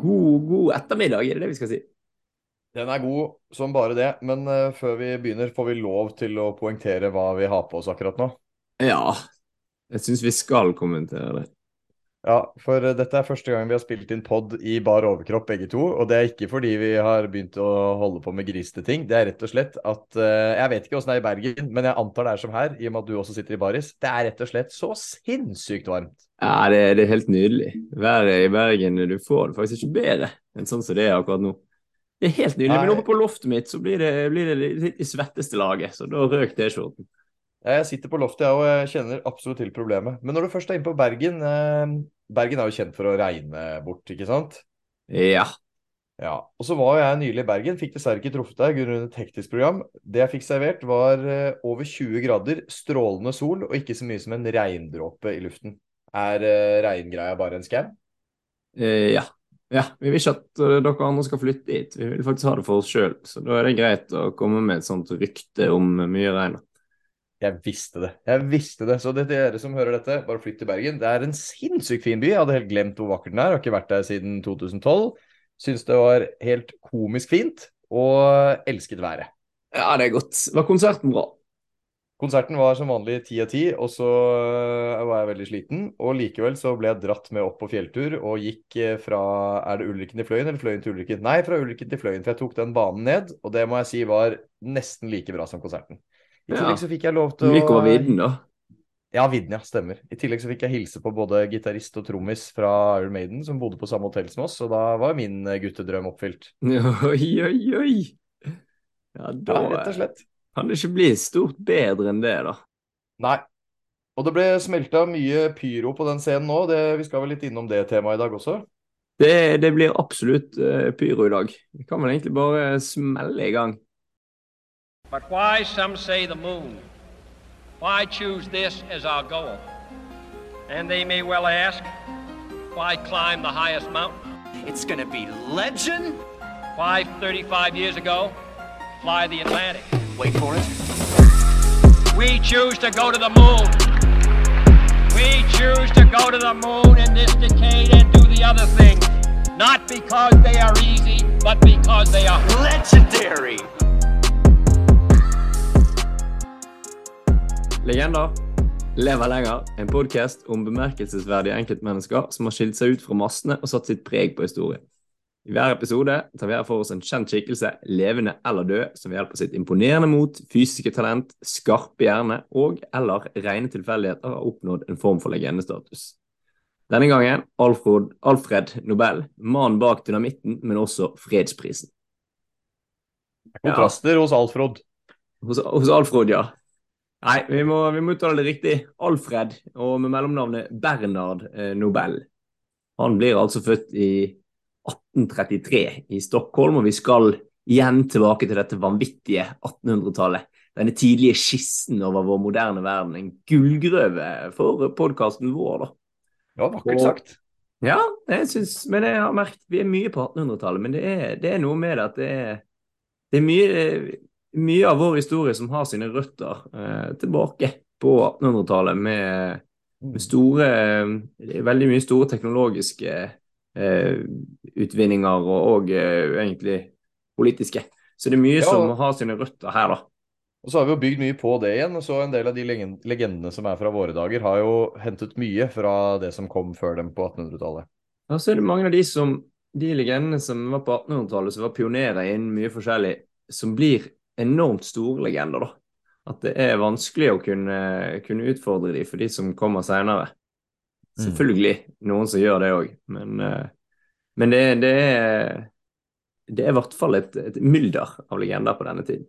God, god ettermiddag, er det det vi skal si? Den er god som bare det, men uh, før vi begynner, får vi lov til å poengtere hva vi har på oss akkurat nå? Ja, jeg syns vi skal kommentere det. Ja, for uh, dette er første gang vi har spilt inn pod i bar overkropp, begge to. Og det er ikke fordi vi har begynt å holde på med grisete ting. Det er rett og slett at uh, Jeg vet ikke åssen det er i Bergen, men jeg antar det er som her, i og med at du også sitter i baris. Det er rett og slett så sinnssykt varmt. Ja, det, det er helt nydelig. Været i Bergen, du får det faktisk ikke bedre enn sånn som det er akkurat nå. Det er helt nydelig. Nei. Men oppe på loftet mitt så blir det, blir det litt i svetteste laget, så da røk T-skjorten. Jeg sitter på loftet jeg, og jeg kjenner absolutt til problemet. Men når du først er inne på Bergen eh, Bergen er jo kjent for å regne bort, ikke sant? Ja. Ja, og så var jeg nylig i Bergen, fikk dessverre ikke truffet deg grunnet et hektisk program. Det jeg fikk servert, var eh, over 20 grader, strålende sol og ikke så mye som en regndråpe i luften. Er uh, regngreia bare en skam? Ja. Ja, vi vil ikke at dere andre skal flytte dit, Vi vil faktisk ha det for oss sjøl. Så da er det greit å komme med et sånt rykte om mye regn. Jeg visste det. Jeg visste det. Så det til dere som hører dette, bare flytt til Bergen. Det er en sinnssykt fin by. Jeg hadde helt glemt hvor vakker den er. Jeg har ikke vært der siden 2012. Syns det var helt komisk fint, og elsket været. Ja, det er godt. Var konserten bra? Konserten var som vanlig ti av ti, og så eh, var jeg veldig sliten. Og likevel så ble jeg dratt med opp på fjelltur og gikk eh, fra Er det Ulriken til Fløyen eller Fløyen til Ulriken? Nei, fra Ulriken til Fløyen, for jeg tok den banen ned, og det må jeg si var nesten like bra som konserten. I tillegg så fikk jeg lov til å Myk over vidden, da? Ja, vidden, ja. Stemmer. I tillegg så fikk jeg hilse på både gitarist og trommis fra Iron Maiden, som bodde på samme hotell som oss, og da var min eh, guttedrøm oppfylt. Oi, oi, oi! Ja, da ja, rett og slett. Kan det ikke bli stort bedre enn det, da? Nei. Og det ble smelta mye pyro på den scenen nå. Det, vi skal vel litt innom det temaet i dag også? Det, det blir absolutt uh, pyro i dag. Vi kan vel egentlig bare smelle i gang. But why some say the moon? Why choose this as our goal? And they may well ask, why climb the highest mountain? It's gonna be legend! Why, 35 years ago, fly the Atlantic? Wait for it. We choose to go to the moon. We choose to go to the moon in this decade and do the other things. Not because they are easy, but because they are legendary. Legender lever lenger. En podkast om bemerkelsesverdige enkeltmennesker som har skilt seg ut fra massene og satt sitt preg på historien. I hver episode tar vi her for oss en kjent skikkelse, levende eller død, som ved hjelp av sitt imponerende mot, fysiske talent, skarpe hjerne og eller rene tilfeldigheter har oppnådd en form for legendestatus. Denne gangen Alfred, Alfred Nobel, mannen bak dynamitten, men også fredsprisen. Kontraster ja. hos Alfred. Hos, hos Alfred, ja. Nei, vi må, vi må uttale det riktig. Alfred, og med mellomnavnet Bernard eh, Nobel. Han blir altså født i 1833 i Stockholm, og vi skal igjen tilbake til dette vanvittige 1800-tallet. Denne tidlige skissen over vår moderne verden. En gullgrøve for podkasten vår, da. Ja, vakkert sagt. Ja, jeg synes, men jeg har merket vi er mye på 1800-tallet. Men det er, det er, noe med det at det er, det er mye, mye, av vår historie som har sine røtter eh, tilbake på 1800-tallet med, med store Veldig mye store teknologiske Eh, utvinninger og, og eh, egentlig politiske. Så det er mye ja, som har sine røtter her, da. Og så har vi jo bygd mye på det igjen. og så En del av de legendene som er fra våre dager, har jo hentet mye fra det som kom før dem på 1800-tallet. Ja, så er det mange av de, som, de legendene som var på 1800-tallet, som var pionerer innen mye forskjellig, som blir enormt store legender, da. At det er vanskelig å kunne, kunne utfordre dem for de som kommer seinere. Mm. Selvfølgelig noen som gjør det òg, men, eh, men det, det, er det er i hvert fall et, et mylder av legender på denne tiden.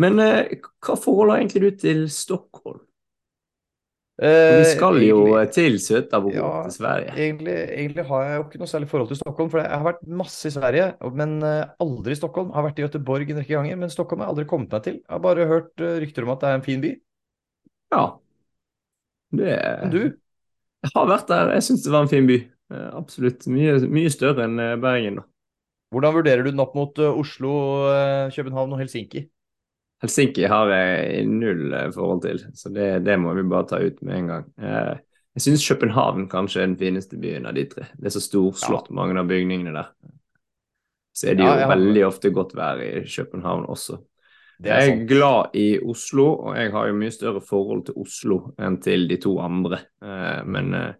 Men eh, hva forhold har egentlig du til Stockholm? Eh, vi skal jo egentlig, til Søtabro, ja, til Sverige. Egentlig, egentlig, har jeg jo ikke noe særlig forhold til Stockholm. For jeg har vært masse i Sverige, men eh, aldri i Stockholm. Jeg har vært i Göteborg en rekke ganger, men Stockholm har jeg aldri kommet meg til. Jeg har bare hørt rykter om at det er en fin by. Ja. Det Men du? Jeg har vært der. Jeg syns det var en fin by. Eh, absolutt. Mye, mye større enn eh, Bergen. da. Hvordan vurderer du den opp mot eh, Oslo, København og Helsinki? Helsinki har jeg null forhold til, så det, det, må vi bare ta ut med en gang. Jeg syns København kanskje er den fineste byen av de tre. Det er så storslått, ja. mange av bygningene der. Så er det jo ja, veldig ofte godt vær i København også. Er jeg er glad i Oslo, og jeg har jo mye større forhold til Oslo enn til de to andre. Eh, men, eh,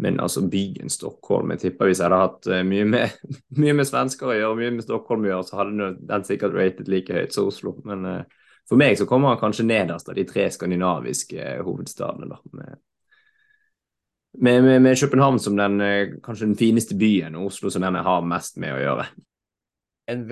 men, altså byen Stockholm Jeg tipper hvis jeg hadde hatt eh, mye med, mye med svensker å gjøre, mye med Stockholm å gjøre, så hadde den sikkert rated like høyt som Oslo. Men for meg så kommer han kanskje nederst av de tre skandinaviske hovedstadene. da, med med, med, med, København som den eh, kanskje den fineste byen, og Oslo som den jeg har mest med å gjøre. En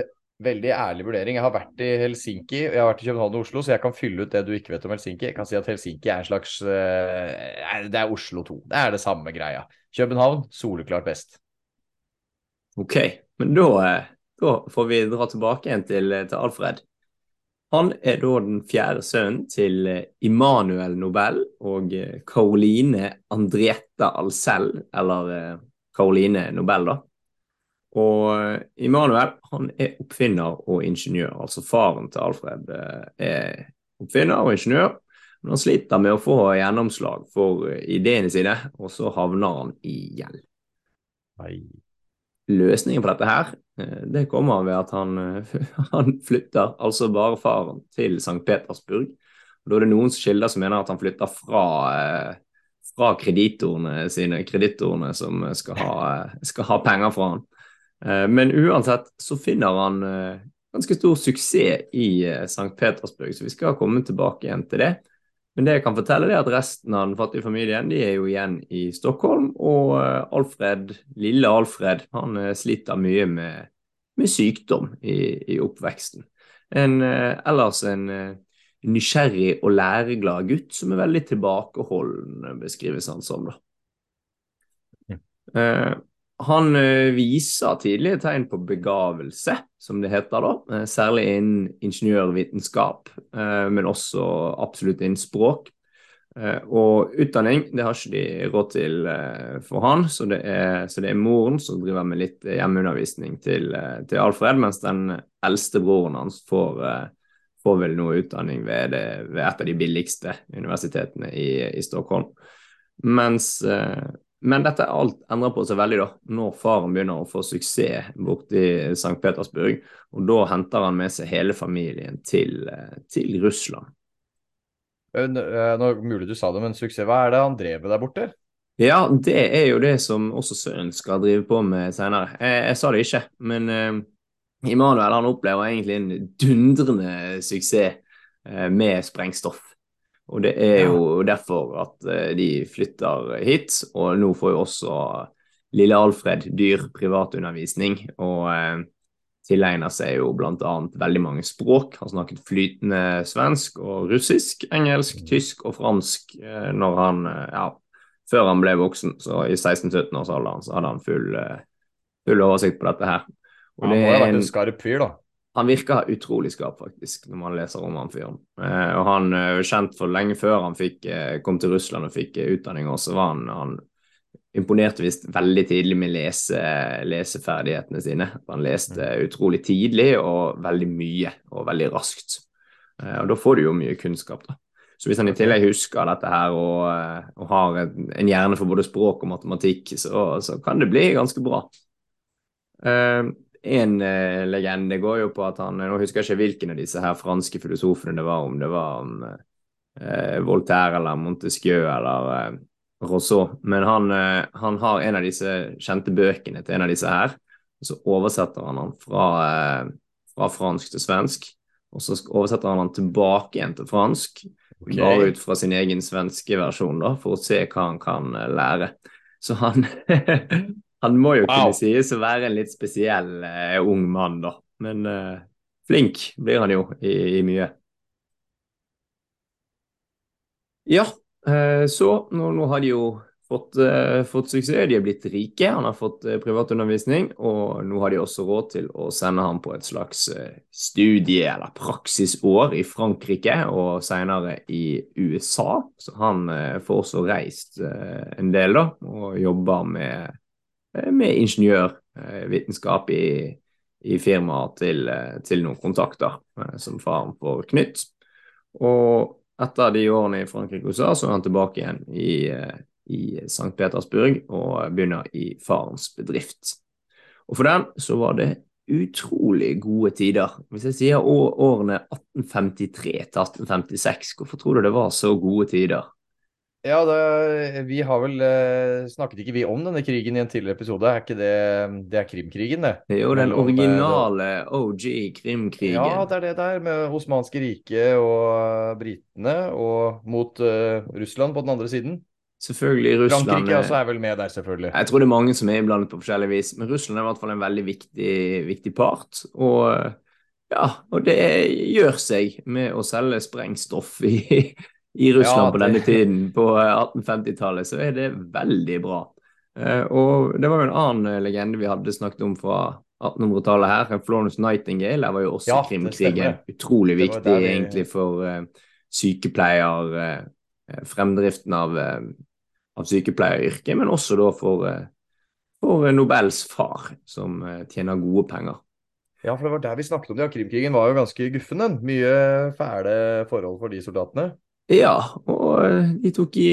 veldig ærlig vurdering. Jeg har vært i Helsinki, jeg har vært i København og Oslo, så jeg kan fylle ut det du ikke vet om Helsinki. Jeg kan si at Helsinki er en slags uh, Det er Oslo 2. Det er det samme greia. København soleklart best. OK, men da, eh, da får vi dra tilbake igjen til, til Alfred. Han er da den fjerde sønnen til eh, Immanuel Nobel og Caroline eh, Andrietta Alcel, eller Caroline eh, Nobel, da. Og Immanuel han er oppfinner og ingeniør. Altså faren til Alfred er oppfinner og ingeniør. Men han sliter med å få gjennomslag for ideene sine, og så havner han i gjeld. Løsningen på dette her Eh, det kommer ved at han, eh, han, flytter, altså bare faren, til St. Petersburg. Og da er det noen kilder som mener at han flytter fra, eh, fra kreditorene sine, kreditorene som skal ha, skal ha, penger fra han. Men uansett så finner han ganske stor suksess i St. Petersburg, så vi skal komme tilbake igjen til det. Men det jeg kan fortelle er at resten av den fattige familien de er jo igjen i Stockholm. Og eh, Alfred, lille Alfred han eh, sliter mye med, med sykdom i, i, oppveksten. En, eh, ellers en nysgjerrig og læreglad gutt som er veldig tilbakeholden, beskrives han som. da. Ja. Han eh, viser tidlige tegn på begavelse, som det heter da, eh, særlig innen ingeniørvitenskap, eh, men også absolutt innen språk. Og utdanning det har ikke de råd til for han, så det er, så det er moren som driver med litt hjemmeundervisning til, til Alfred, mens den eldste broren hans får, får vel noe utdanning ved, det, ved, et av de billigste universitetene i, i Stockholm. Mens men dette alt endrer på seg veldig da, når faren begynner å få suksess borte i St. Petersburg. Og da henter han med seg hele familien til, eh, til Russland. Eh, nå mulig du sa det, men suksess, hva er det han drev med der borte? Ja, det er jo det som også sønnen skal drive på med senere. Jeg, jeg sa det ikke, men uh, Immanuel han opplever egentlig en dundrende suksess uh, med sprengstoff. Og det er jo derfor at uh, de flytter hit. Og nå får jo også lille Alfred dyr privatundervisning, og uh, tilegner seg jo bl.a. veldig mange språk. Han snakket flytende svensk og russisk, engelsk, mm. tysk og fransk uh, når han ja, før han ble voksen. Så i 16-17-årsalderen så hadde han full, full, oversikt på dette her. Og han må ha vært en skarp fyr, da? Han virker utrolig skarp, faktisk, når man leser om han fyren. Eh, og han er jo kjent for lenge før han fikk, eh, kom til Russland og fikk eh, utdanning, og så var han, han imponerte visst veldig tidlig med lese, leseferdighetene sine. Han leste mm. utrolig tidlig og veldig mye og veldig raskt. Eh, og da får du jo mye kunnskap, da. Så hvis han i tillegg husker dette her og, eh, og har en hjerne for både språk og matematikk, så, så kan det bli ganske bra. Uh, en eh, legende går jo på at han Nå husker jeg ikke hvilken av disse her franske filosofene det var, om det var om eh, Voltaire eller Montesquieu eller eh, Rousseau, men han, eh, han, har en av disse kjente bøkene til en av disse her, og så oversetter han han fra, eh, fra fransk til svensk, og så oversetter han han tilbake igjen til fransk, okay. bare ut fra sin egen svenske versjon, da, for å se hva han kan eh, lære. Så han Han må jo kunne wow. sies å være en litt spesiell uh, ung mann, da. Men uh, flink blir han jo i, i mye. Ja, uh, så nå, nå, har de jo fått, fått, suksess. De er blitt rike, han har fått privatundervisning. Og nå har de også råd til å sende ham på et slags studie- eller praksisår i Frankrike og senere i USA. Så han får også reist en del, da, og jobber med med ingeniørvitenskap i, i firmaet til, eh, til, noen kontakter eh, som faren får knytt. Og etter de årene i Frankrike og USA, så er han tilbake igjen i, i St. Petersburg og begynner i farens bedrift. Og for den så var det utrolig gode tider. Hvis jeg sier årene 1853 til 1856, hvorfor tror du det var så gode tider? Ja, det, vi har vel eh, Snakket ikke vi om denne krigen i en tidligere episode? Er ikke det Det er Krimkrigen, det? Det er jo den originale OG Krimkrigen. Ja, det er det der, med Osmanske riket og britene, og mot uh, Russland på den andre siden. Selvfølgelig Russland Frankrike også er vel med der, selvfølgelig. Jeg tror det er mange som er iblandet på forskjellig vis, men Russland er i hvert fall en veldig viktig, viktig part. Og ja, og det gjør seg med å selge sprengstoff i i Russland ja, det... på denne tiden, på 1850-tallet, så er det veldig bra. Uh, og det var jo en annen uh, legende vi hadde snakket om fra 1800-tallet her. Florence Nightingale der var jo også ja, krimkrigen utrolig viktig vi... egentlig for uh, sykepleier, fremdriften av, av sykepleieryrket, men også da for, for Nobels far, som tjener gode penger. Ja, for det var der vi snakket om det. Ja, Krimkrigen var jo ganske guffen, den. Mye fæle forhold for de soldatene. Ja, og eh, de tok i,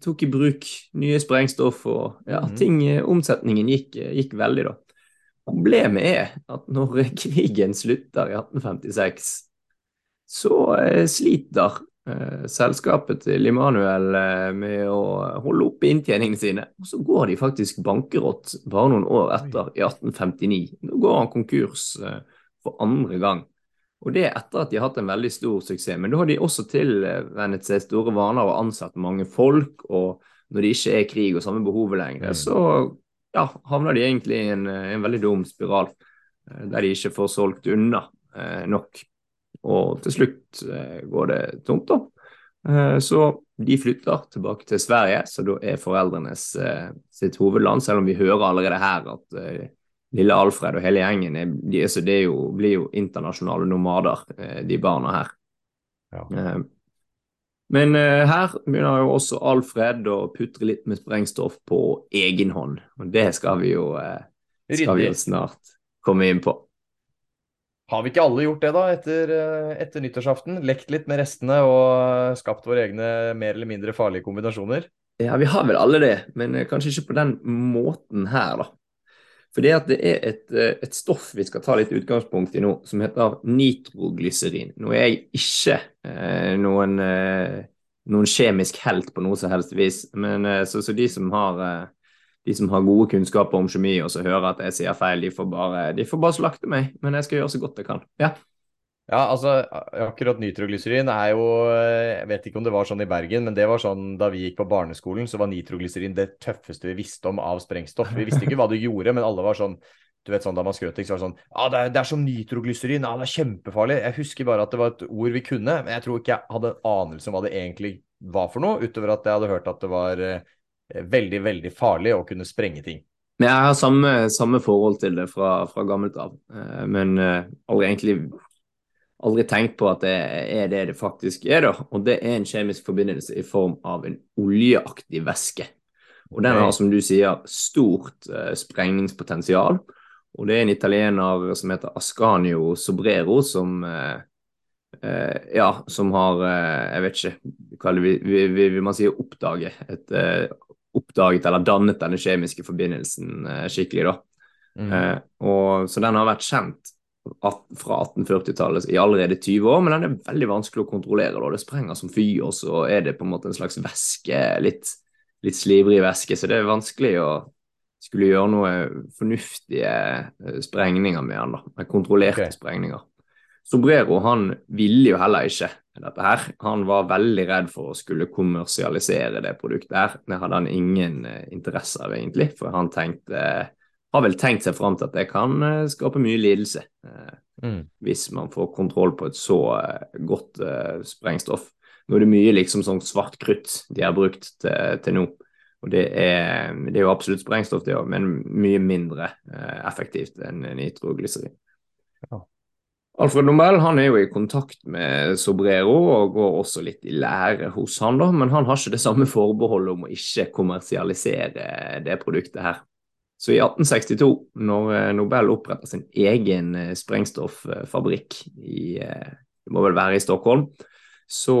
tok i bruk nye sprengstoff, og ja, mm. ting, eh, omsetningen gikk, eh, gikk, veldig, da. Problemet er at når krigen slutter i 1856, så eh, sliter eh, selskapet til Immanuel eh, med å holde oppe inntjeningene sine. Og så går de faktisk bankerott bare noen år etter, i 1859. Nå går han konkurs for andre gang. Og det er etter at de har hatt en veldig stor suksess. Men da har de også tilvennet seg store vaner og ansatt mange folk. Og når det ikke er krig og samme behovet lenger, mm. så ja, havner de egentlig i en, en, veldig dum spiral. Eh, der de ikke får solgt unna eh, nok. Og til slutt eh, går det tomt, da. Eh, så de flytter tilbake til Sverige, så da er foreldrenes eh, sitt hovedland. Selv om vi hører allerede her at eh, lille Alfred og hele gjengen er, de, altså det jo, blir jo internasjonale nomader, eh, de barna her. Ja. Eh, men eh, her begynner jo også Alfred å putre litt med sprengstoff på egen hånd. Og det skal vi jo, skal vi jo snart komme inn på. Har vi ikke alle gjort det, da, etter, etter, nyttårsaften? Lekt litt med restene og skapt våre egne mer eller mindre farlige kombinasjoner? Ja, vi har vel alle det, men kanskje ikke på den måten her, da. For det er et, eh, et, stoff vi skal ta litt utgangspunkt i nå, som heter nitroglyserin. Nå er jeg ikke eh, noen, eh, noen, kjemisk helt på noe som helst vis, men eh, så, så de, som har, eh, de, som har, gode kunnskaper om kjemi og så hører at jeg sier feil, de får, bare, de får bare slakte meg. Men jeg skal gjøre så godt jeg kan. Ja. Ja, altså akkurat nitroglyserin er jo Jeg vet ikke om det var sånn i Bergen, men det var sånn da vi gikk på barneskolen, så var nitroglyserin det tøffeste vi visste om av sprengstoff. Vi visste ikke hva det gjorde, men alle var sånn du vet sånn Da man skrøt, så var det sånn ah, det, er, det er som nitroglyserin. Ah, det er kjempefarlig. Jeg husker bare at det var et ord vi kunne, men jeg tror ikke jeg hadde en anelse om hva det egentlig var for noe, utover at jeg hadde hørt at det var eh, veldig, veldig farlig å kunne sprenge ting. Men jeg har samme, samme forhold til det fra, fra gammelt av, eh, men eh, aldri egentlig aldri tenkt på at det er det det faktisk er, da. Og det er en kjemisk forbindelse i form av en oljeaktig væske. Og den har, som du sier, stort uh, sprengningspotensial. Og det er en italiener som heter Ascanio Sobrero, som uh, uh, ja, som har Jeg vet ikke hva det vi, vil, man si oppdage et, oppdaget eller dannet denne kjemiske forbindelsen skikkelig, da. Mm. og, så den har vært kjent fra 1840-tallet i allerede 20 år, men den er veldig vanskelig å kontrollere. Da. Det sprenger som fy, og så er det på en måte en slags væske, litt, litt slivrig væske, så det er vanskelig å skulle gjøre noe fornuftige eh, sprengninger med den, da, med kontrollerte okay. sprengninger. Sobrero han ville jo heller ikke dette her. Han var veldig redd for å skulle kommersialisere det produktet her. Det hadde han ingen uh, interesse av, egentlig, for han tenkte uh, har vel tenkt seg fram til at det kan uh, skape mye lidelse uh, mm. hvis man får kontroll på et så uh, godt sprengstoff. Nå er det mye liksom sånn svart krutt de har brukt til, til nå. Og det er, det er, jo absolutt sprengstoff, det òg, men mye mindre effektivt enn nitroglyserin. Ja. Alfred Nobel han er jo i kontakt med Sobrero og går også litt i lære hos han, da, men han har ikke det samme forbeholdet om å ikke kommersialisere det produktet her. Så i 1862, når eh, Nobel oppretter sin egen sprengstofffabrikk sprengstoffabrikk i eh, Det må vel være i Stockholm, så,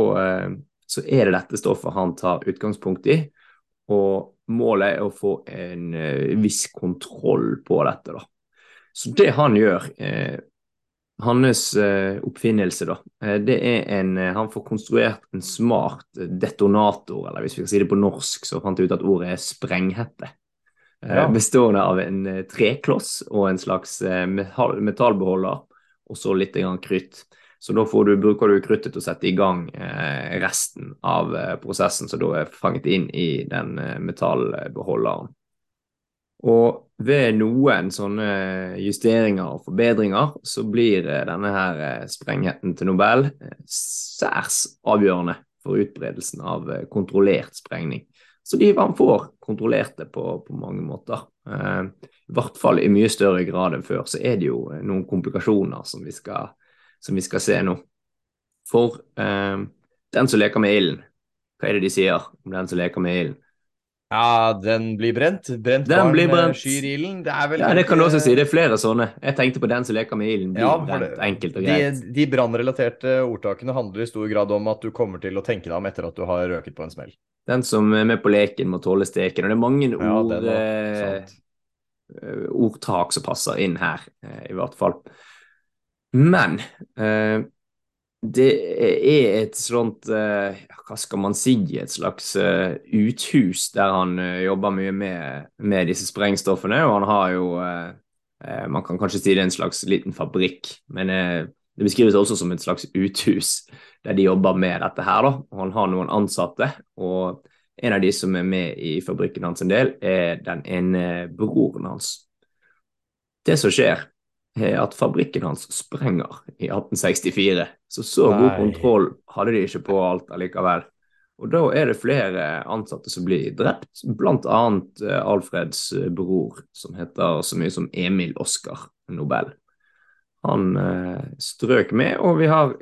så, er det dette stoffet han tar utgangspunkt i. og målet er å få en viss kontroll på dette. da. Så det han gjør, eh, hans oppfinnelse, da, det er en Han får konstruert en smart detonator, eller hvis vi kan si det på norsk, så fant jeg ut at ordet er sprenghette. Ja. Bestående av en trekloss og en slags metallbeholder, og så litt krutt. Så da du, bruker du kruttet til å sette i gang eh, resten av eh, prosessen, som da er fanget inn i den eh, metallbeholderen. Og ved noen sånne justeringer og forbedringer, så blir eh, denne her eh, sprengheten til Nobel eh, særs avgjørende for utbredelsen av kontrollert sprengning. Så de man får kontrollert det på, på mange måter. I hvert fall i mye større grad enn før, så er det jo noen komplikasjoner som vi skal som vi skal se nå. For eh, den som leker med ilden, hva er det de sier om den som leker med ilden? Ja, den blir brent. Brent den barn blir brent. skyr ilden. Det er vel Ja, det kan du også si. Det er flere sånne. Jeg tenkte på den som leker med ilden. Ja, brent, enkelt og greit. De, de brannrelaterte ordtakene handler i stor grad om at du kommer til å tenke deg om etter at du har røket på en smell. Den som er med på leken, må tåle steken. Og det er mange ja, ord, eh, ordtak som passer inn her, eh, i hvert fall. Men eh, det er et sånt eh, Hva skal man si? Et slags eh, uthus der han eh, jobber mye med, med, disse sprengstoffene. Og han har jo Man kan kanskje si det er en slags liten fabrikk, men det beskrives også som et slags uthus der de jobber med dette her. da, og Han har noen ansatte. og en av de som er med i fabrikken hans en del, er den ene broren hans. Det som skjer, er at fabrikken hans sprenger i 1864. Så så Nei. god kontroll hadde de ikke på alt allikevel. Og da er det flere ansatte som blir drept, bl.a. Eh, Alfreds eh, bror, som heter så mye som Emil Oskar Nobel. Han eh, strøk med, og vi har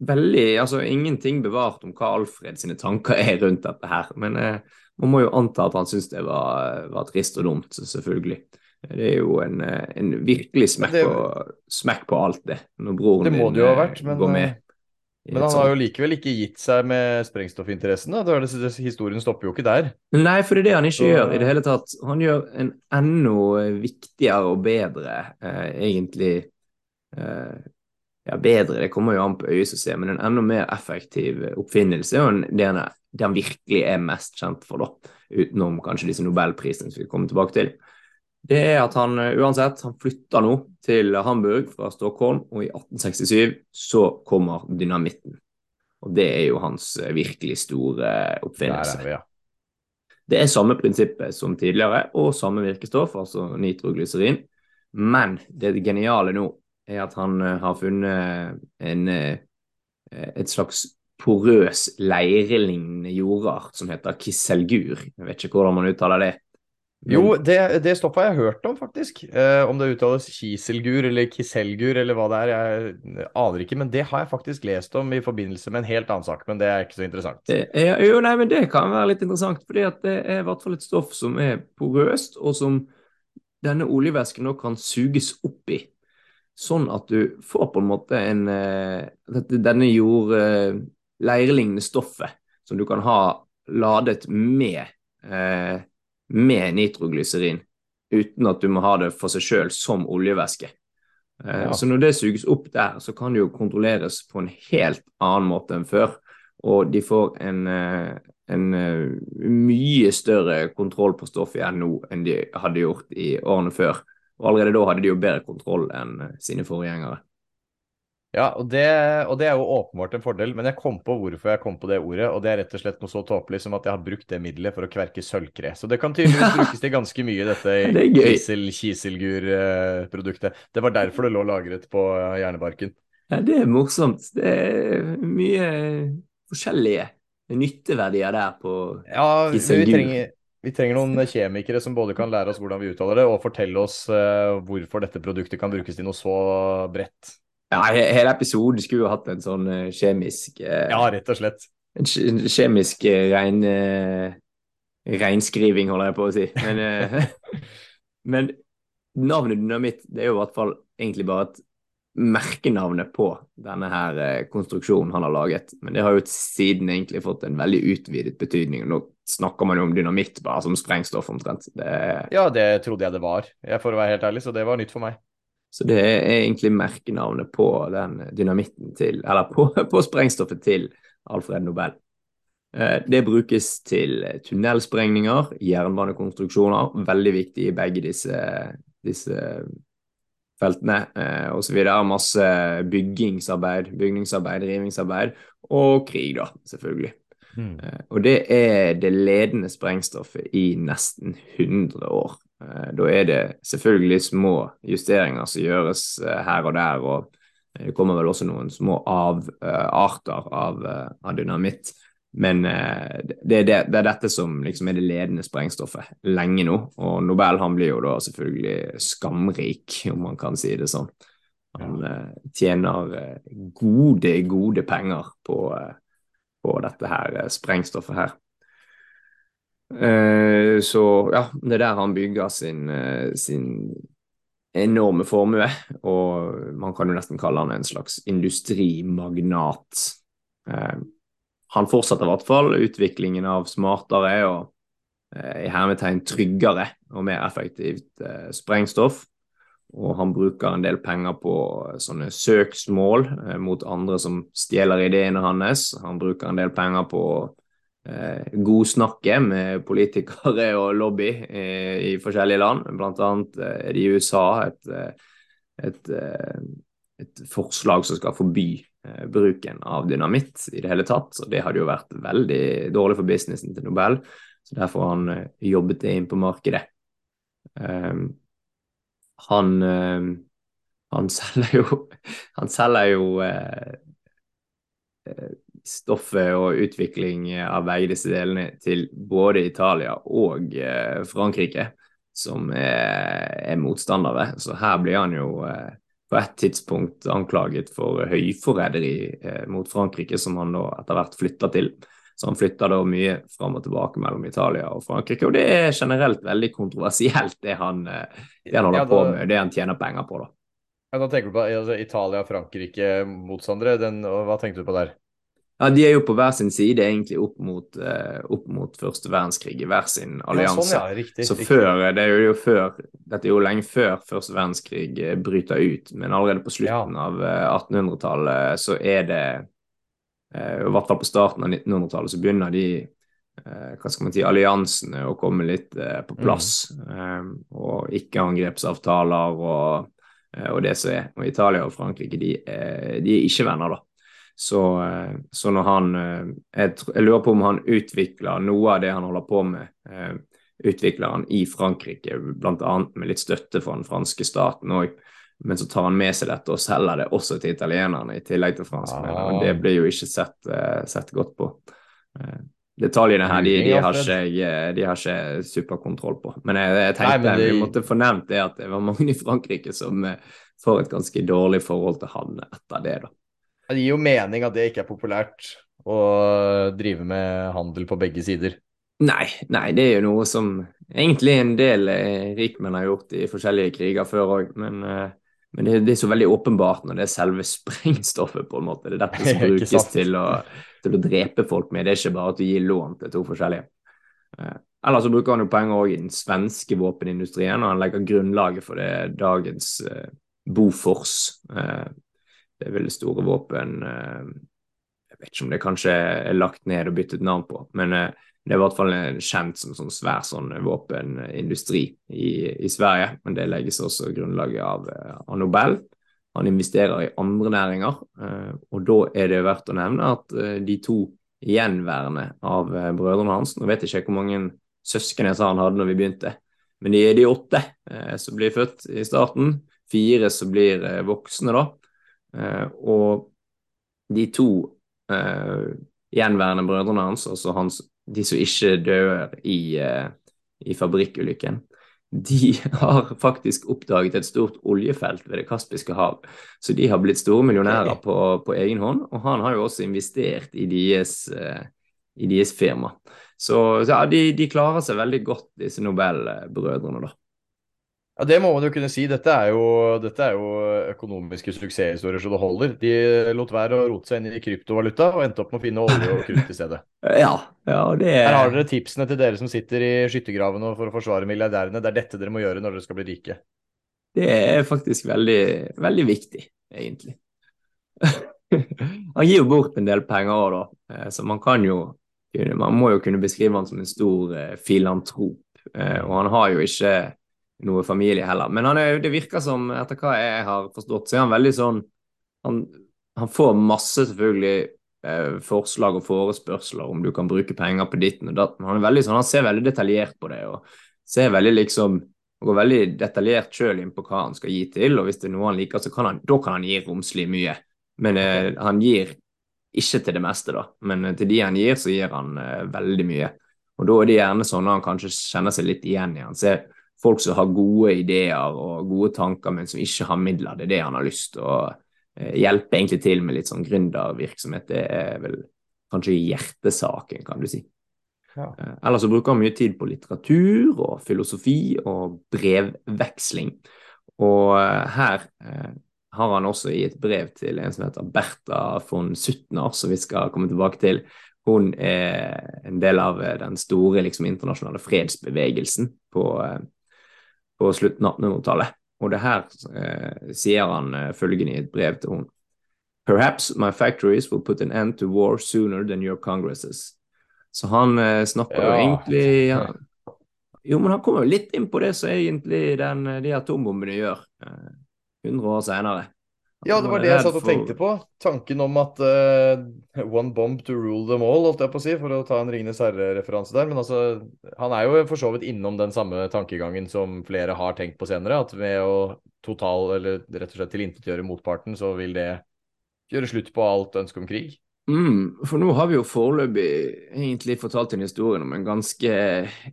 veldig Altså ingenting bevart om hva Alfred sine tanker er rundt dette her. Men eh, man må jo anta at han syntes det var, var trist og dumt, selvfølgelig. Det er jo en, eh, en virkelig smekk, det, på, smekk, på, alt det, når broren det din ha vært, men, går med. Eh, men han har jo likevel ikke gitt seg med sprengstoffinteressen. Da. Historien stopper jo ikke der. Nei, for det er det han ikke Så... gjør i det hele tatt. Han gjør en enda viktigere og bedre, eh, egentlig eh, Ja, bedre, det kommer jo an på ser, men en enda mer effektiv oppfinnelse. Og det han, det han virkelig er mest kjent for, da. Utenom kanskje disse nobelprisene som vi kommer tilbake til det er at han eh, uansett han flytter nå til Hamburg fra Stockholm, og i 1867 så kommer dynamitten. Og det er jo hans eh, virkelig store oppfinnelse. Det er, det, ja. det er samme prinsippet som tidligere, og samme virkestoff, altså nitroglyserin. Men det geniale nå er at han eh, har funnet en, et slags porøs leirelignende jordart som heter kisselgur. Jeg vet ikke hvordan man uttaler det. Jo, det, det stoffet har jeg hørt om, faktisk. Eh, om det uttales kiselgur eller kiselgur eller hva det er, jeg aner ikke. Men det har jeg faktisk lest om i forbindelse med en helt annen sak, men det er ikke så interessant. Ja, jo, nei, men det kan være litt interessant, fordi det er i hvert fall et stoff som er porøst, og som denne oljevæsken nå kan suges opp i. Sånn at du får på en måte en eh, Denne jord... Eh, stoffet som du kan ha ladet med eh, med nitroglyserin, uten at du må ha det for seg sjøl som oljevæske. Eh, ja. Så når det suges opp der, så kan det jo kontrolleres på en helt annen måte enn før. Og de får en, eh, en eh, mye større kontroll på stoffet igjen nå enn de hadde gjort i årene før. Og allerede da hadde de jo bedre kontroll enn sine forgjengere. Ja, og det, og det, er jo åpenbart en fordel, men jeg kom på hvorfor jeg kom på det ordet. Og det er rett og slett noe så tåpelig som at jeg har brukt det middelet for å kverke sølvkre. Så det kan tydeligvis brukes til ganske mye, dette kisel-kiselgur-produktet. Det var derfor det lå lagret på hjernebarken. Ja, det er morsomt. Det er mye forskjellige nytteverdier der på ja, kiselgur. Vi trenger, vi trenger noen kjemikere som både kan lære oss hvordan vi uttaler det, og fortelle oss uh, hvorfor dette produktet kan brukes til noe så bredt. Ja, hele episoden skulle jo hatt en sånn uh, kjemisk uh, Ja, rett og slett. En kjemisk uh, rein, reinskriving, holder jeg på å si. Men, men navnet dynamitt det er jo i hvert fall egentlig bare et merkenavnet på denne her eh, konstruksjonen han har laget. Men det har jo siden egentlig fått en veldig utvidet betydning. Nå snakker man jo om dynamitt bare som sprengstoff omtrent. Det... Ja, det trodde jeg det var, jeg for å være helt ærlig, så det var nytt for meg. Så det er egentlig merkenavnet på den dynamitten til Eller på, på sprengstoffet til Alfred Nobel. Eh, det brukes til tunnelsprengninger, jernbanekonstruksjoner, veldig viktig i begge disse, disse feltene eh, osv. Masse byggingsarbeid, bygningsarbeid, rivingsarbeid og krig, da, selvfølgelig. Mm. Og det er det ledende sprengstoffet i nesten 100 år. Eh, da er det selvfølgelig små justeringer som gjøres eh, her og der, og eh, det kommer vel også noen små avarter av, av dynamitt. Men det er, det, det, er dette som liksom er det ledende sprengstoffet lenge nå. Og Nobel han blir jo da selvfølgelig skamrik, om man kan si det sånn. Han tjener gode, gode penger på, på dette her sprengstoffet her. Så ja, det er der han bygger sin, sin enorme formue, og man kan jo nesten kalle han en slags industrimagnat han fortsetter i hvert fall utviklingen av smartere og eh, i hermetegn tryggere og mer effektivt eh, sprengstoff. Og han bruker en del penger på sånne søksmål eh, mot andre som stjeler ideene hans. Han bruker en del penger på eh, godsnakke med politikere og lobby eh, i forskjellige land. Annet eh, i USA et, et, et forslag som skal forby Eh, bruken av dynamitt i det hele tatt. Og det hadde jo vært veldig dårlig for businessen til Nobel, så derfor har han eh, jobbet det inn på markedet. Um, han, um, han selger jo, han selger jo uh, stoffet og utvikling av begge disse delene til både Italia og uh, Frankrike, som er, er, motstandere. Så her blir han jo uh, på et tidspunkt anklaget for høyforræderi eh, mot Frankrike, som han da etter hvert flytta til. Så han flytta da mye fram og tilbake mellom Italia og Frankrike. Og det er generelt veldig kontroversielt, det han, eh, det han holder ja, da, på med, det han tjener penger på, da. Ja, Da tenker du på altså, Italia og Frankrike-motstandere. Hva tenkte du på der? Ja, De er jo på hver sin side, egentlig opp mot, eh, opp mot første verdenskrig, i hver sin allianse. Ja, sånn, ja, riktig, så riktig. før, det er jo før, Dette er jo lenge før første verdenskrig uh, bryter ut, men allerede på slutten ja. av uh, eh, 1800-tallet så er det I hvert fall på starten av 1900-tallet så begynner de hva skal man si, alliansene å komme litt på plass. Mm. og ikke-angrepsavtaler og, og det som er. Og Italia og Frankrike de, de er ikke venner, da. Så, eh, så, når han eh, jeg, jeg, lurer på om han utvikler noe av det han holder på med, eh, utvikler han i Frankrike, bl.a. med litt støtte fra den franske staten òg. Men så tar han med seg dette og selger det også til italienerne, i tillegg til franskmennene. Ah. Det blir jo ikke sett, sett godt på. Detaljene her de, de, har ikke, de har ikke superkontroll på. Men jeg, jeg tenkte Nei, de... vi måtte få nevnt det at det var mange i Frankrike som får et ganske dårlig forhold til han etter det. da. Det gir jo mening at det ikke er populært å drive med handel på begge sider. Nei, nei, det er jo noe som egentlig en del eh, rikmenn har gjort i forskjellige kriger før òg. Men, eh, men det, det, er så veldig åpenbart når det er selve sprengstoffet, på en måte. Det er dette som brukes til å, til å, drepe folk med. Det er ikke bare at du gir lån til to forskjellige. Eh, Eller så bruker han jo penger òg i den svenske våpenindustrien, og han legger grunnlaget for det dagens Bofors det er veldig store våpen. Eh, jeg vet ikke om det kanskje er lagt ned og byttet navn på, men eh, det er i hvert fall kjent som sånn svær sånn våpenindustri i, i, Sverige. Men det legges også grunnlaget av, eh, av, Nobel. Han investerer i andre næringer, og da er det verdt å nevne at de to gjenværende av brødrene hans Nå vet jeg ikke hvor mange søsken jeg sa han hadde når vi begynte, men de er de åtte som blir født i starten. Fire som blir voksne, da. Eh, og de to uh, gjenværende brødrene hans, altså hans, de som ikke dør i, uh, i fabrikkulykken, de har faktisk oppdaget et stort oljefelt ved Det kaspiske hav. Så de har blitt store millionærer på, på egen hånd, og han har jo også investert i deres, i deres firma. Så, så ja, de, de, klarer seg veldig godt, disse Nobel-brødrene, da. Ja, Det må man jo kunne si. Dette er jo, dette er jo økonomiske suksesshistorier så det holder. De lot være å rote seg inn i kryptovaluta og endte opp med å finne olje og krutt i stedet. Ja, ja det er... Her har dere tipsene til dere som sitter i skyttergravene for å forsvare milliardærene. Det er dette dere må gjøre når dere skal bli rike. Det er faktisk veldig, veldig viktig, egentlig. han gir jo bort en del penger òg, da. Eh, så man kan jo Man må jo kunne beskrive han som en stor eh, filantrop. Eh, og han har jo ikke noe familie heller. Men er, det virker som, etter hva jeg har forstått, så er han veldig sånn Han, han får masse, selvfølgelig, eh, forslag og forespørsler om du kan bruke penger på ditten og datten. Han er veldig sånn, han ser veldig detaljert på det og ser veldig liksom går veldig detaljert sjøl inn på hva han skal gi til, og hvis det er noe han liker, så kan han, da kan han gi romslig mye. Men eh, han gir ikke til det meste, da. Men eh, til de han gir, så gir han eh, veldig mye. Og da er det gjerne sånn at han kanskje kjenner seg litt igjen i han. Ser folk som har gode ideer og gode tanker, men som ikke har midler. Det er det han har lyst til å eh, hjelpe egentlig til med litt sånn gründervirksomhet. Det er vel kanskje hjertesaken, kan du si. Ja. Eh, ellers så bruker han mye tid på litteratur og filosofi og brevveksling. Og eh, her har han også i et brev til en som heter Bertha von Suttner, som vi skal komme tilbake til. Hun er en del av den store liksom, internasjonale fredsbevegelsen på, på slutten av 1800-tallet. Og det her eh, sier han eh, følgende i et brev til hun. Perhaps my factories will put an end to war sooner than your congresses. Så han eh, snakker ja. jo egentlig ja. Jo, men han kommer jo litt inn på det som egentlig den, de atombombene gjør, 100 eh, år senere. Ja, det var det jeg satt og tenkte på. Tanken om at uh, one bomb to rule them all, holdt jeg på å si, for å ta en Ringenes herre-referanse der. Men altså, han er jo for så vidt innom den samme tankegangen som flere har tenkt på senere. At ved å total, eller rett og slett tilintetgjøre motparten, så vil det gjøre slutt på alt ønske om krig. Mm, for nå har vi jo foreløpig egentlig fortalt en historie om en ganske,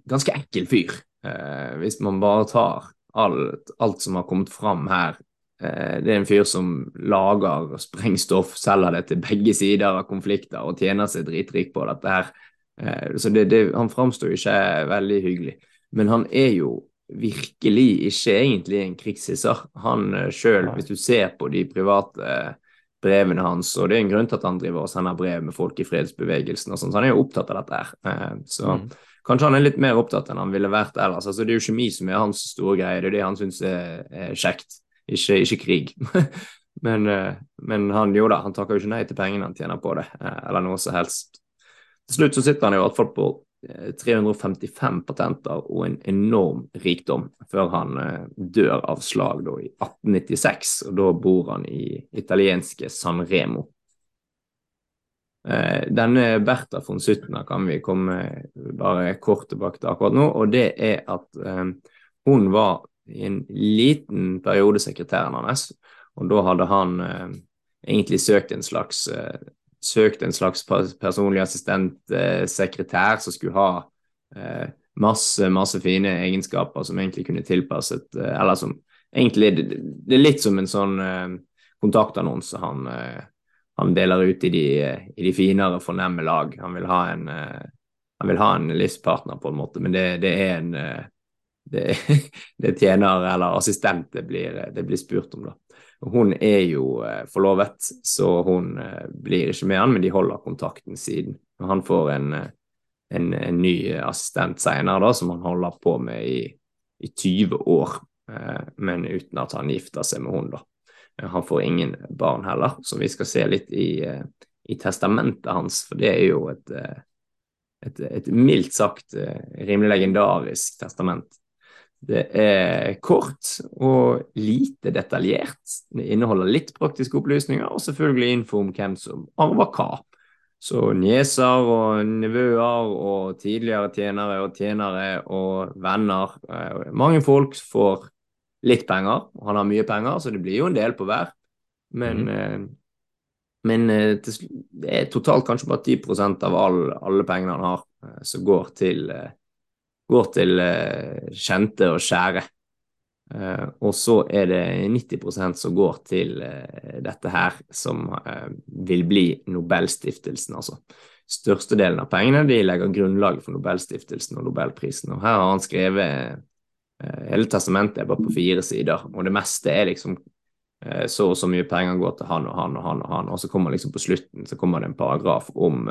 ganske ekkel fyr. Eh, hvis man bare tar alt, alt som har kommet fram her det er en fyr som lager sprengstoff, selger det til begge sider av konflikter og tjener seg dritrik på dette her. Eh, så det, det, han framstår ikke veldig hyggelig. Men han er jo virkelig ikke egentlig en krigshisser. Han eh, sjøl, hvis du ser på de private brevene hans, og det er en grunn til at han driver og sender brev med folk i fredsbevegelsen og sånn, så han er jo opptatt av dette her. Så mm. kanskje han er litt mer opptatt enn han ville vært ellers. Altså, det er jo kjemi som er hans store greie, det er det han syns er, er kjekt ikke, ikke krig. men, eh, men, han jo da, han takker jo ikke nei til pengene han tjener på det, eh, eller noe som helst. Til slutt så sitter han i hvert fall på 355 eh, patenter og en enorm rikdom før han dør av slag da, i 1896. og Da bor han i italienske San Remo. Denne Bertha von Suttner kan vi komme bare kort tilbake til akkurat nå, og det er at hun var i en liten periode sekretæren hans. Og da hadde han eh, egentlig søkt en slags, eh, søkt en slags personlig assistent-sekretær eh, som skulle ha eh, masse, masse fine egenskaper som egentlig kunne tilpasset eh, Eller som egentlig det, er litt som en sånn eh, kontaktannonse han, han, deler ut i de, i de, finere, fornemme lag. Han vil ha en, han vil ha en livspartner, på en måte, men det, det er en det, det tjener eller assistent det blir, det blir spurt om. da. Hun er jo eh, forlovet, så hun eh, blir ikke med han, men de holder kontakten siden. Han får en, eh, en, en ny assistent senere, da, som han holder på med i, i 20 år, men uten at han gifter seg med hun da. Han får ingen barn heller, som vi skal se litt i, i testamentet hans, for det er jo et, et, et mildt sagt rimelig legendarisk testament. Det er kort og lite detaljert. Det inneholder litt praktiske opplysninger, og selvfølgelig info om hvem som arver hva. Så nieser og nevøer og tidligere tjenere og tjenere og venner. Eh, mange folk får litt penger, han har mye penger, så det blir jo en del på hver. Men, mm. men eh, det er totalt kanskje bare 10% av alle pengene han har, som går til går til uh, kjente og kjære. Uh, og så er det 90% som går til uh, dette her, som vil bli Nobelstiftelsen, altså. Størstedelen av pengene de legger grunnlaget for Nobelstiftelsen og Nobelprisen. Og her har han skrevet hele testamentet er bare på fire sider, og det meste er liksom så og så mye penger går til han og han og han og han, og så kommer liksom på slutten så kommer det en paragraf om,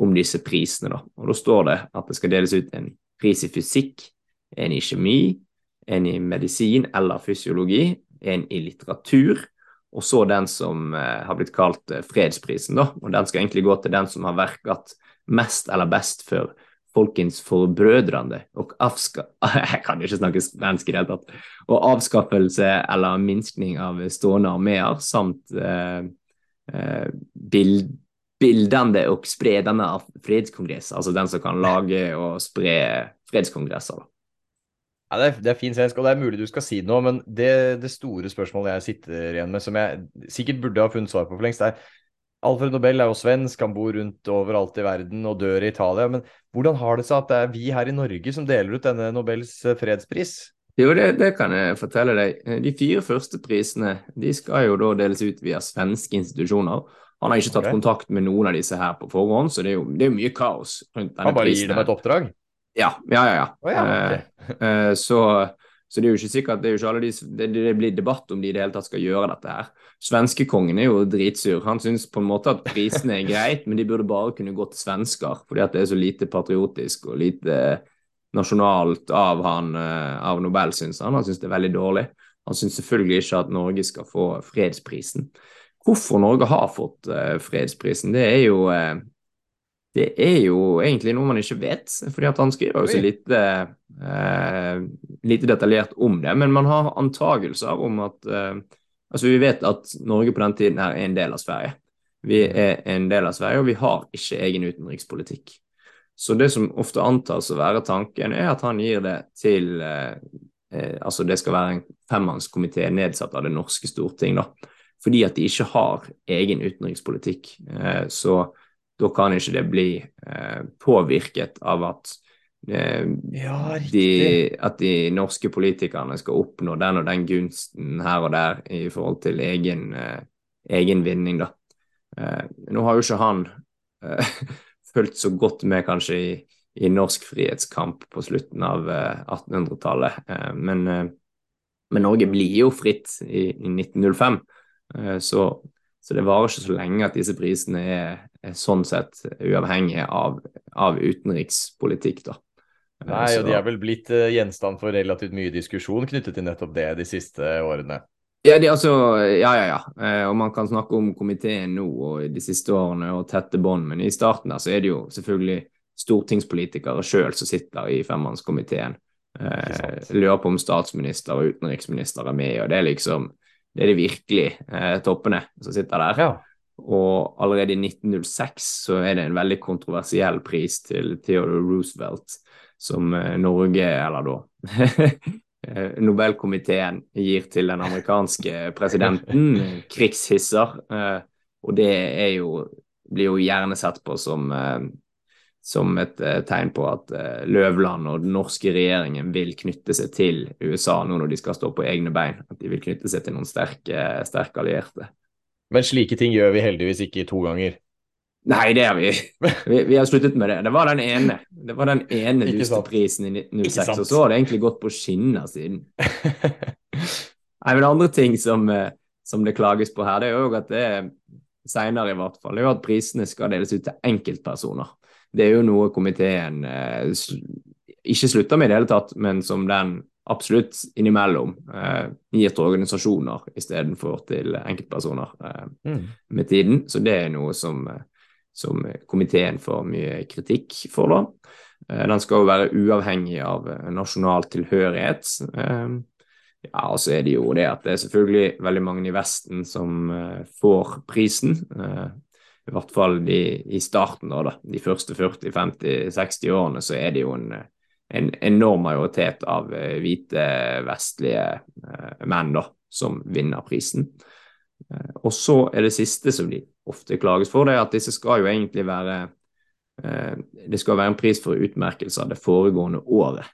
om disse prisene, da. Og da står det at det skal deles ut en pris i fysikk, en i kjemi, en i medisin eller fysiologi, en i litteratur, og så den som eh, har blitt kalt eh, fredsprisen, da. Og den skal egentlig gå til den som har verket mest eller best for folkens forbrødrende og avska... Jeg kan ikke snakke svensk i det hele tatt. Og avskaffelse eller minskning av stående armeer samt eh, eh, bild, bildende og spredende av fredskongress, altså den som kan lage og spre fredskongresser. da. Ja, det, er, det er fin svensk, og det er mulig du skal si noe, men det, det, store spørsmålet jeg sitter igjen med, som jeg sikkert burde ha funnet svar på for lengst, er Alfred Nobel er jo svensk, han bor rundt overalt i verden og dør i Italia. Men hvordan har det seg at det er vi her i Norge som deler ut denne Nobels fredspris? Jo, det, det, kan jeg fortelle deg. De fire første prisene de skal jo da deles ut via svenske institusjoner. Han har ikke tatt okay. kontakt med noen av disse her på forhånd, så det er jo, det er mye kaos rundt denne. Han bare gir dem et oppdrag? Ja, ja, ja. ja. Oh, ja okay. eh, så, så, det er jo ikke sikkert det jo ikke de, det, det, blir debatt om de i det hele tatt skal gjøre dette her. Svenskekongen er jo dritsur. Han syns på en måte at prisene er greit, men de burde bare kunne gå til svensker, fordi at det er så lite patriotisk og lite nasjonalt av han uh, av Nobel, syns han. Han syns det er veldig dårlig. Han syns selvfølgelig ikke at Norge skal få fredsprisen. Hvorfor Norge har fått uh, fredsprisen, det er jo det er jo egentlig noe man ikke vet, fordi at han skriver jo så lite, eh, lite detaljert om det. Men man har antagelser om at eh, Altså, vi vet at Norge på den tiden her er en del av Sverige. Vi mm. er en del av Sverige, og vi har ikke egen utenrikspolitikk. Så det som ofte antas å være tanken, er at han gir det til eh, eh Altså, det skal være en femmannskomité nedsatt av det norske storting, da. Fordi at de ikke har egen utenrikspolitikk. Eh, så da kan ikke det bli eh, påvirket av at, eh, ja, de, at de norske politikerne skal oppnå den og den gunsten her og der i forhold til egen, egen vinning, da. Eh, nå har jo ikke han eh, fulgt så godt med kanskje i, i norsk frihetskamp på slutten av 1800-tallet, eh, men, men, Norge blir jo fritt i, i 1905. Så så det varer ikke så lenge at disse prisene er, er sånn sett uavhengige av, av utenrikspolitikk, da. Nei, og de er vel blitt uh, gjenstand for relativt mye diskusjon knyttet til nettopp det de siste årene. Ja, de, altså, ja, ja, ja. Eh, og man kan snakke om komiteen nå og de siste årene og tette bånd, men i starten der så er det jo selvfølgelig stortingspolitikere sjøl som sitter i femmannskomiteen. Eh, lurer på om statsminister og utenriksminister er med, og det er liksom det er de virkelig eh, toppene som sitter der. Ja. Og allerede i 1906 så er det en veldig kontroversiell pris til Theodore Roosevelt, som eh, Norge, eller da eh, Nobelkomiteen gir til den amerikanske presidenten, krigshisser. Eh, og det jo, blir jo gjerne sett på som som et uh, tegn på at uh, Løvland og den norske regjeringen vil knytte seg til USA nå når de skal stå på egne bein. At de vil knytte seg til noen sterke, sterke allierte. Men slike ting gjør vi heldigvis ikke to ganger. Nei, det har vi. vi. Vi, har sluttet med det. Det var den ene Det var den ene lusteprisen i 1906, og så har det egentlig gått på skinner siden. Nei, men andre ting som, eh, som det klages på her, det er jo at det seinere i hvert fall, det er jo at prisene skal deles ut til enkeltpersoner det er jo noe komiteen eh, ikke slutter med i det hele tatt, men som den absolutt innimellom eh, gir til organisasjoner istedenfor til enkeltpersoner eh, mm. med tiden. Så det er noe som, eh, som komiteen får mye kritikk for, da. Eh, den skal jo være uavhengig av eh, nasjonal tilhørighet. ja, og så er det jo det at det er selvfølgelig veldig mange i Vesten som får prisen i hvert fall de, i starten, da, de første 40-50-60 årene, så er det jo en, en enorm majoritet av eh, hvite, vestlige eh, menn da, som vinner prisen. Eh, og så er det siste som de ofte klages for, det er at disse skal jo egentlig være Det skal være en pris for utmerkelse av det foregående året.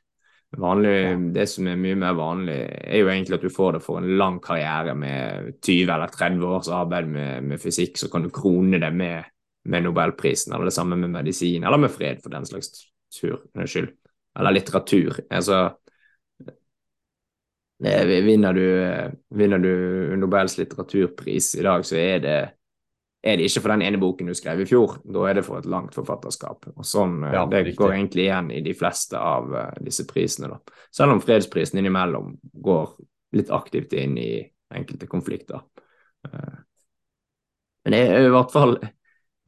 Vanlig, det som er mye mer vanlig, er jo egentlig at du får det for en lang karriere med 20 eller 30 års arbeid med, med fysikk, så kan du krone det med, med, Nobelprisen, eller det samme med medisin, eller med fred, for den slags tur, skyld. Eller litteratur. Altså, Vinner du, vinner du Nobels litteraturpris i dag, så er det, er det ikke for den ene boken du skrev i fjor. Da er det for et langt forfatterskap. Og sånn, ja, Det riktig. går egentlig igjen i de fleste av disse prisene. da. Selv om fredsprisen innimellom går litt aktivt inn i enkelte konflikter. Men det er i hvert fall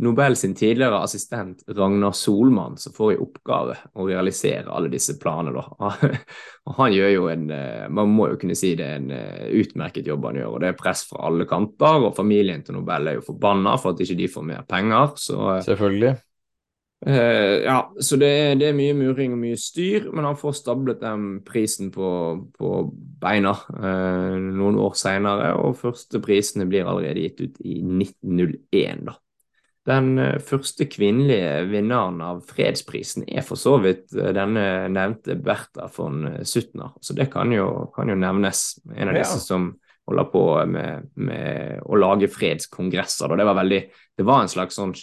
Nobel sin tidligere assistent Ragnar Solmann som får i oppgave å realisere alle disse planene. Og han gjør jo en eh, Man må jo kunne si det er en eh, utmerket jobb han gjør. og Det er press fra alle kanter, og familien til Nobel er jo forbanna for at ikke de får mer penger. Så, eh, Selvfølgelig. Uh, ja, så det er, det er, mye muring og mye styr, men han får stablet den prisen på, på beina uh, noen år seinere, og første prisene blir allerede gitt ut i 1901, da. Den uh, første kvinnelige vinneren av fredsprisen er for så vidt denne nevnte Bertha von Suttner, så det kan jo, kan jo nevnes. En av ja. disse som holder på med, med å lage fredskongresser. Det var veldig, det var en slags sånn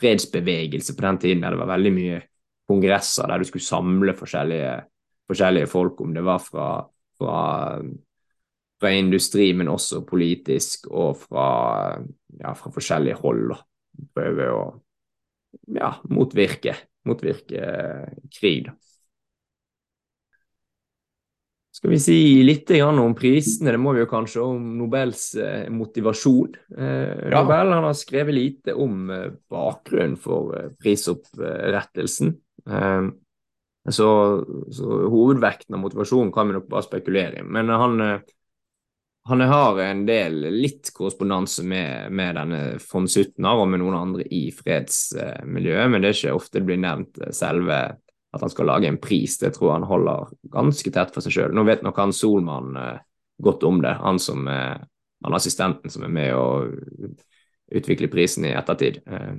fredsbevegelse på den tiden der det var veldig mye kongresser der du skulle samle forskjellige, forskjellige folk, om det var fra, fra, fra, industri, men også politisk, og fra, ja, fra forskjellige hold. Prøve å ja, motvirke, motvirke krig. da. Skal vi si litt om prisene? Det må vi jo kanskje om Nobels eh, motivasjon. Eh, ja. Nobel har skrevet lite om eh, bakgrunnen for eh, prisopprettelsen. Eh, så, så, hovedvekten av motivasjonen kan vi nok bare spekulere i. Men han, eh, han har en del litt korrespondanse med, med denne von Suttner og med noen andre i fredsmiljøet, men det er ikke ofte det blir nevnt selve at han skal lage en pris, det tror jeg han holder ganske tett for seg sjøl. Nå vet nok han Solmann eh, godt om det, han som er, han assistenten som er med å utvikle prisen i ettertid. Eh,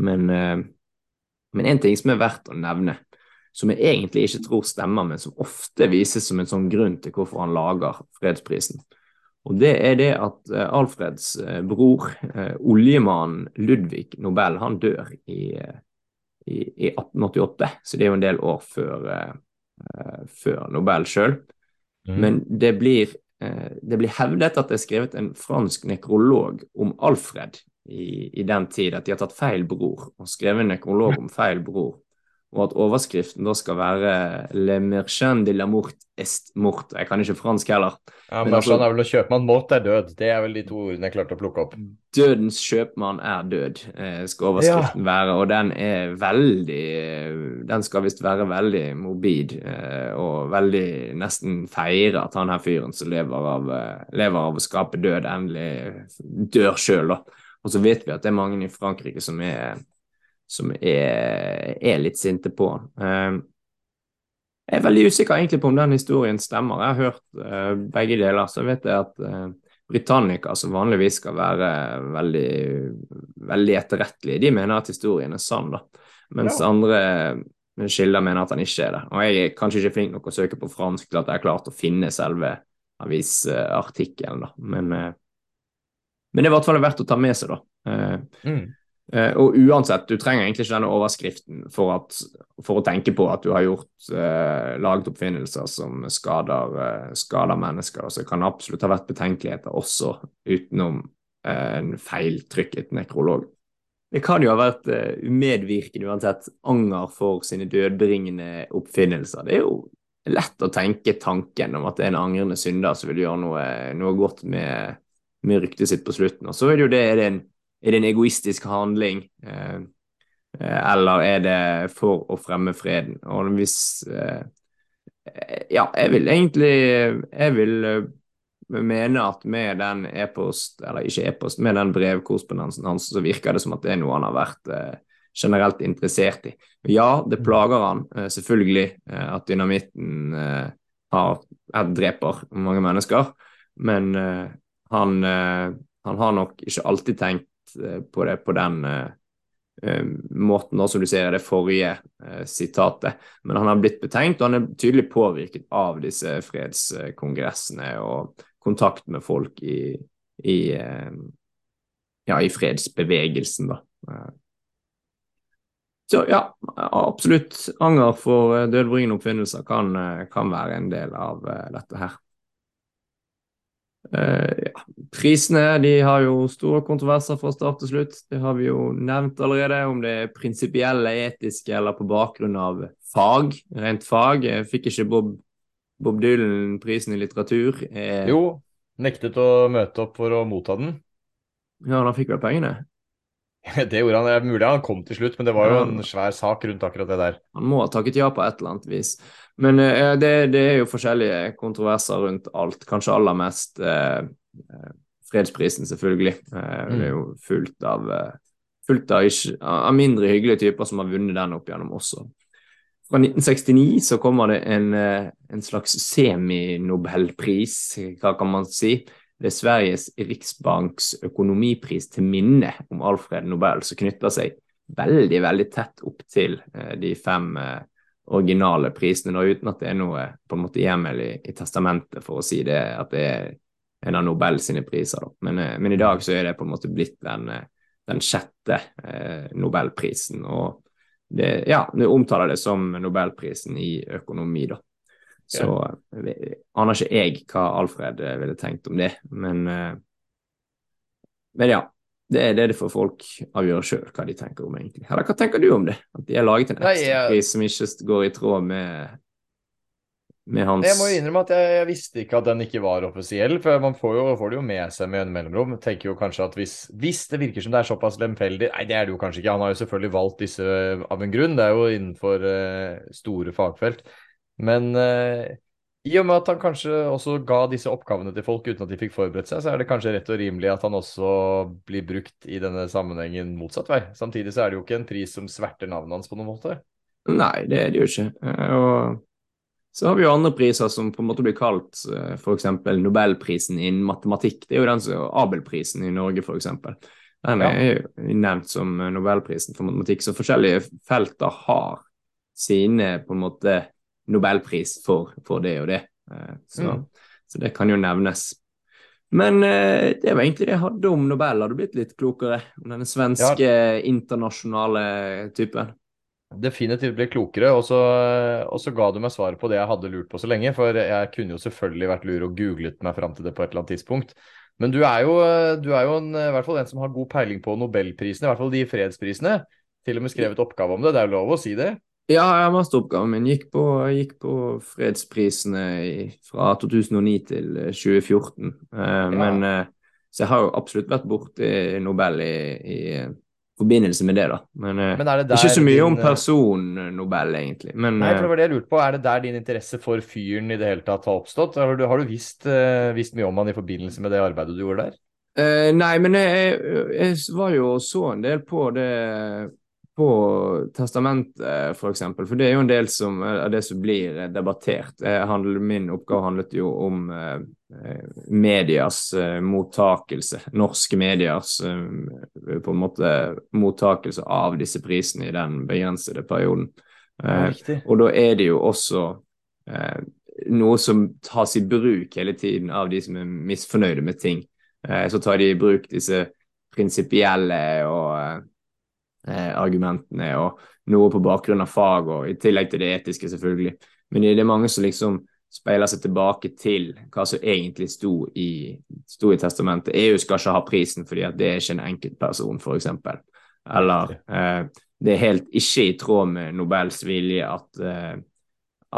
men én ting som er verdt å nevne, som jeg egentlig ikke tror stemmer, men som ofte vises som en sånn grunn til hvorfor han lager fredsprisen. Og det er det at eh, Alfreds eh, bror, oljemannen Ludvig Nobel, han dør i i, i 1888, så det er jo en del år før, før Nobel sjøl. Mm. Men det blir, det blir, hevdet at det er skrevet en fransk nekrolog om Alfred i, i, den tid, at de har tatt feil bror og skrevet en nekrolog om feil bror og at overskriften da skal være 'Le merchant de la mort est mort'. Jeg kan ikke fransk heller. Ja, men altså, er vel å kjøpmann mort er død. Det er vel de to ordene jeg klarte å plukke opp. Dødens kjøpmann er død, eh, skal overskriften ja. være. Og den er veldig Den skal visst være veldig morbid eh, og veldig nesten feire at han her fyren som lever av, eh, lever av å skape død, endelig dør sjøl, da. Og så vet vi at det er mange i Frankrike som er som er, er litt sinte på. Ehm, jeg er veldig usikker egentlig på om den historien stemmer. Jeg har hørt uh, begge deler. Så vet jeg at uh, Britannica, som vanligvis skal være veldig, veldig etterrettelige, de mener at historien er sann, da. Mens ja. andre kilder mener at han ikke er det. Og jeg er kanskje ikke flink nok å søke på fransk til at jeg har klart å finne selve avisartikkelen, da. Men, uh, men det er i hvert fall verdt å ta med seg, da. Mm. Uh, og uansett, du trenger egentlig ikke denne overskriften for, at, for å tenke på at du har gjort eh, laget oppfinnelser som skader, eh, skader mennesker. Så det kan absolutt ha vært betenkeligheter også utenom en feiltrykket nekrolog. Det kan jo ha vært umedvirkende uansett anger for sine dødbringende oppfinnelser. Det er jo lett å tenke tanken om at det er en angrende synder som vil gjøre noe, noe godt med, med ryktet sitt på slutten. Og så er det jo det, er det en er det en egoistisk handling, eh, eh, eller er det for å fremme freden? Og hvis eh, Ja, jeg vil egentlig Jeg vil mene at med den e-post, eller ikke e-post, med den brevkorrespondansen hans, så virker det som at det er noe han har vært generelt interessert i. Ja, det plager han selvfølgelig at dynamitten har, dreper mange mennesker, men han, han har nok ikke alltid tenkt Eh, på det på den uh, måten, da, som du ser i det forrige sitatet. Men han har blitt betenkt, og han er tydelig påvirket av disse fredskongressene og kontakt med folk i, i, ja, i fredsbevegelsen, da. Så ja, absolutt. Anger for dødbringende oppfinnelser kan, kan, være en del av dette her. Ja. Prisene de har jo store kontroverser fra start til slutt. Det har vi jo nevnt allerede, om det er prinsipielle, etiske eller på bakgrunn av fag. Rent fag. Fikk ikke Bob, Bob Dylan prisen i litteratur. Eh, jo, nektet å møte opp for å motta den. Ja, han fikk vel pengene? Det gjorde han. Det er mulig han kom til slutt, men det var jo en svær sak rundt akkurat det der. Han må ha takket ja på et eller annet vis. Men uh, det, det, er jo forskjellige kontroverser rundt alt. Kanskje aller mest eh, fredsprisen, selvfølgelig. Mm. Det er jo fullt av, fullt av, ikke, av, mindre hyggelige typer som har vunnet den opp gjennom også. Fra 1969 så kommer det en, en slags seminobelpris, hva kan man si? Det er Sveriges Riksbanks økonomipris til minne om Alfred Nobel, som knytter seg veldig, veldig tett opp til eh, de fem eh, originale prisene, da, uten at det er noe på en måte hjemmel i, i, testamentet for å si det, at det er en av Nobel sine priser. Da. Men, eh, men, i dag så er det på en måte blitt den, den sjette eh, nobelprisen. og det, ja, det omtaler det som nobelprisen i økonomi, da. Så ja. aner ikke jeg hva Alfred eh, ville tenkt om det, men, eh, men ja. Det er det det får folk avgjøre sjøl hva de tenker om, egentlig. Eller hva tenker du om det? At de har laget en ekstrapris som ikke går i tråd med, med hans Jeg må jo innrømme at jeg, jeg, visste ikke at den ikke var offisiell, for man får, jo, får det jo med seg med en mellomrom. Tenker jo kanskje at hvis, hvis, det virker som det er såpass lemfeldig Nei, det er det jo kanskje ikke. Han har jo selvfølgelig valgt disse av en grunn. Det er jo innenfor uh, store fagfelt. Men uh, i og med at han kanskje også ga disse oppgavene til folk uten at de fikk forberedt seg, så er det kanskje rett og rimelig at han også blir brukt i denne sammenhengen motsatt vei. Samtidig så er det jo ikke en pris som sverter navnet hans på noen måte. Nei, det er det jo ikke. Eh, og så har vi jo andre priser som på en måte blir kalt eh, f.eks. Nobelprisen innen matematikk. Det er jo den som Abelprisen i Norge, f.eks. Den er jo nevnt som Nobelprisen for matematikk. Så forskjellige felter har sine på en måte nobelpris for, for det og det. Eh, så, mm. så, det kan jo nevnes. Men eh, det var egentlig det jeg hadde om Nobel. Har du blitt litt klokere om denne svenske ja. internasjonale typen? Definitivt ble klokere, og så, og så, ga du meg svaret på det jeg hadde lurt på så lenge. For jeg kunne jo selvfølgelig vært lur og googlet meg fram til det på et eller annet tidspunkt. Men du er jo, du er jo en, i hvert fall en som har god peiling på nobelprisene, i hvert fall de fredsprisene. Til og med skrevet oppgave om det, det er jo lov å si det? Ja, masteroppgaven min gikk på, gikk på fredsprisene i, fra 2009 til 2014. Uh, ja. Men uh, Så jeg har jo absolutt vært borti Nobel i, i forbindelse med det, da. Men, eh, Men det ikke så mye din, om person-Nobel, egentlig. Men, nei, for det var det jeg lurte på. Er det der din interesse for fyren i det hele tatt har oppstått? Har du, har du visst, visst, mye om han i forbindelse med det arbeidet du gjorde der? Uh, nei, men jeg, jeg, var jo så en del på det på testamentet, f.eks., for, for det er jo en del som, av det som blir debattert. Handler, min oppgave handlet jo om eh, medias eh, mottakelse, norske mediers eh, på en måte mottakelse av disse prisene i den begrensede perioden. Eh, og da er det jo også eh, noe som tas i bruk hele tiden av de som er misfornøyde med ting. Eh, så tar de i bruk disse prinsipielle og eh, argumentene og noe på bakgrunn av fag, og i tillegg til det etiske, selvfølgelig. Men det er mange som liksom speiler seg tilbake til hva som egentlig sto i, sto i testamentet. EU skal ikke ha prisen fordi at det er ikke en enkeltperson, f.eks. Eller eh, det er helt ikke i tråd med Nobels vilje at, eh,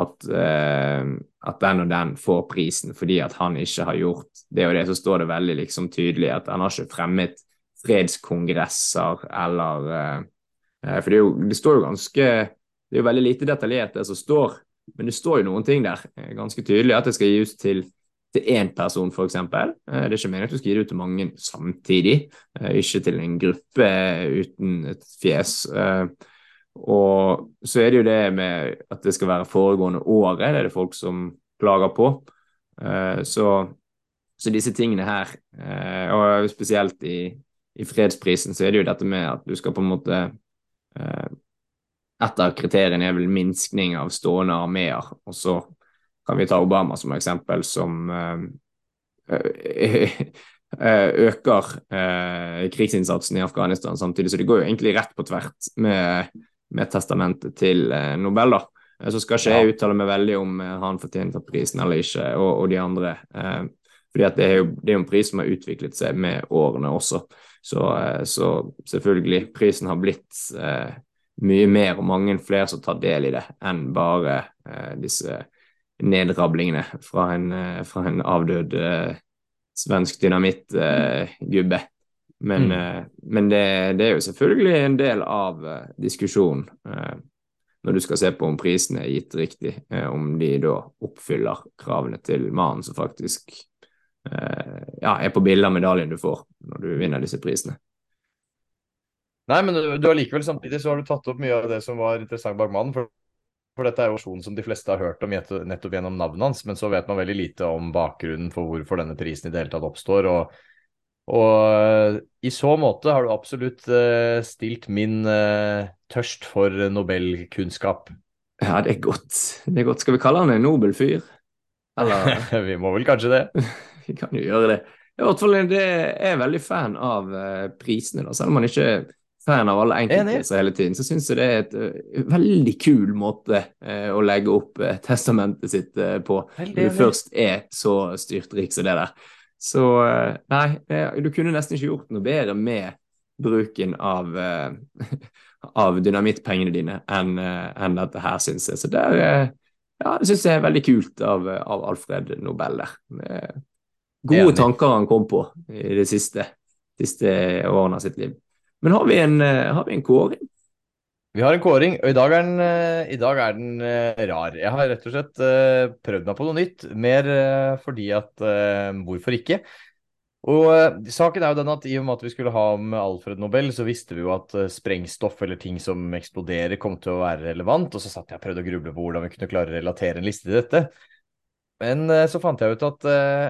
at, uh, at, den og den får prisen fordi at han ikke har gjort det og det. Så står det veldig liksom tydelig at han har ikke fremmet fredskongresser eller eh, eh, For det, jo, det, står jo ganske Det er jo veldig lite detaljert, det som står, men det står jo noen ting der eh, ganske tydelig. At det skal gis til til én person, f.eks. Det er ikke meningen at du skal gi det ut til mange samtidig, ikke til en gruppe uten et fjes. Og så er det jo det med at det skal være foregående året, det er det folk som klager på. Så, så disse tingene her, og spesielt i, i fredsprisen så er det jo dette med at du skal på en måte eh, Et av kriteriene er vel minskning av stående armeer, og så kan vi ta Obama som eksempel, som eh, øker eh, krigsinnsatsen i Afghanistan samtidig. Så det går jo egentlig rett på tvert med, med testamentet til eh, Nobel, da. Så skal ikke jeg uttale meg veldig om eh, han fortjente prisen eller ikke, og, og de andre. Eh, fordi at det er jo det er en pris som har utviklet seg med årene også. Så, eh, så selvfølgelig, prisen har blitt eh, mye mer og mange flere som tar del i det, enn bare eh, disse nedrablingene fra en, eh, fra en avdød eh, svensk dynamittgubbe. men, mm. men det, det, er jo selvfølgelig en del av diskusjonen når du skal se på om prisene er gitt riktig, om de da oppfyller kravene til mannen som faktisk ja, er på bildet av medaljen du får når du vinner disse prisene. Nei, men du har likevel samtidig så har du tatt opp mye av det som var interessant bak mannen. For, for dette er jo versjonen som de fleste har hørt om nettopp gjennom navnet hans, men så vet man veldig lite om bakgrunnen for hvorfor denne prisen i det hele tatt oppstår. og og i så måte har du absolutt uh, stilt min uh, tørst for nobelkunnskap. Ja, det er godt. Det er godt. Skal vi kalle han en nobel fyr? Eller Vi må vel kanskje det. vi kan jo gjøre det. I hvert fall det er veldig fan av uh, prisene, da. selv om man ikke fan av alle enkeltpriser hele tiden, så syns jeg det er et uh, veldig kul måte uh, å legge opp testamentet sitt på, når du først er så styrtrik som det der. Så nei, du kunne nesten ikke gjort noe bedre med bruken av, av dynamittpengene dine enn en dette her, syns jeg. Så der, ja, det syns jeg er veldig kult av, av Alfred Nobel der. Gode tanker han kom på i de siste, siste årene av sitt liv. Men har vi en, eh, har vi en kåring? Vi har en kåring, og i dag er den, eh, dag er den uh, rar. Jeg har rett og slett uh, prøvd meg på noe nytt. Mer uh, fordi at Hvorfor ikke? Og saken er jo den at I og med at vi skulle ha om Alfred Nobel, så visste vi jo at sprengstoff eller ting som eksploderer, kom til å være relevant. Og så satt jeg og prøvde å gruble på hvordan vi kunne klare å relatere en liste til dette. Men så fant jeg ut at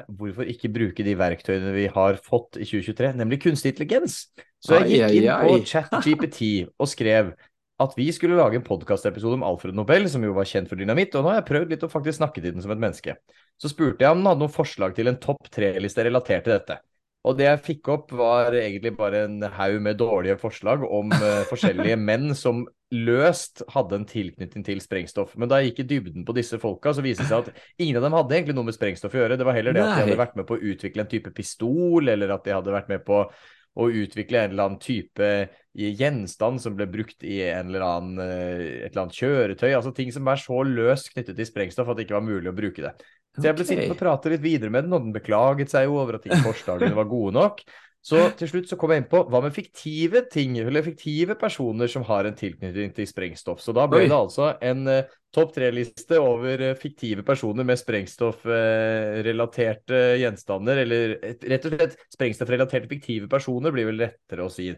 hvorfor ikke bruke de verktøyene vi har fått i 2023, nemlig kunstig intelligens? Så jeg gikk inn på ChatGPT og skrev at vi skulle lage en podkastepisode om Alfred Nobel, som jo var kjent for dynamitt, og nå har jeg prøvd litt å faktisk snakke til den som et menneske. Så spurte jeg om den hadde noen forslag til en topp tre-liste relatert til dette. Og det jeg fikk opp, var egentlig bare en haug med dårlige forslag om uh, forskjellige menn som løst hadde en tilknytning til sprengstoff. Men da jeg gikk i dybden på disse folka, så viste det seg at ingen av dem hadde egentlig noe med sprengstoff å gjøre. Det var heller det Nei. at de hadde vært med på å utvikle en type pistol, eller at de hadde vært med på å utvikle en eller annen type gjenstand som ble brukt i en eller annen, eh, et eller annet kjøretøy. Altså ting som er så løst knyttet til sprengstoff at det ikke var mulig å bruke det. Så jeg ble okay. sittende og prate litt videre med den, og den beklaget seg jo over at ikke forslagene var gode nok. Så til slutt så kom jeg inn på hva med fiktive ting, eller fiktive personer som har en tilknytning til sprengstoff. Så da ble Oi. det altså en uh, topp tre-liste over uh, fiktive personer med sprengstoffrelaterte uh, gjenstander, eller rett og slett sprengstoffrelaterte fiktive personer, blir vel lettere å si.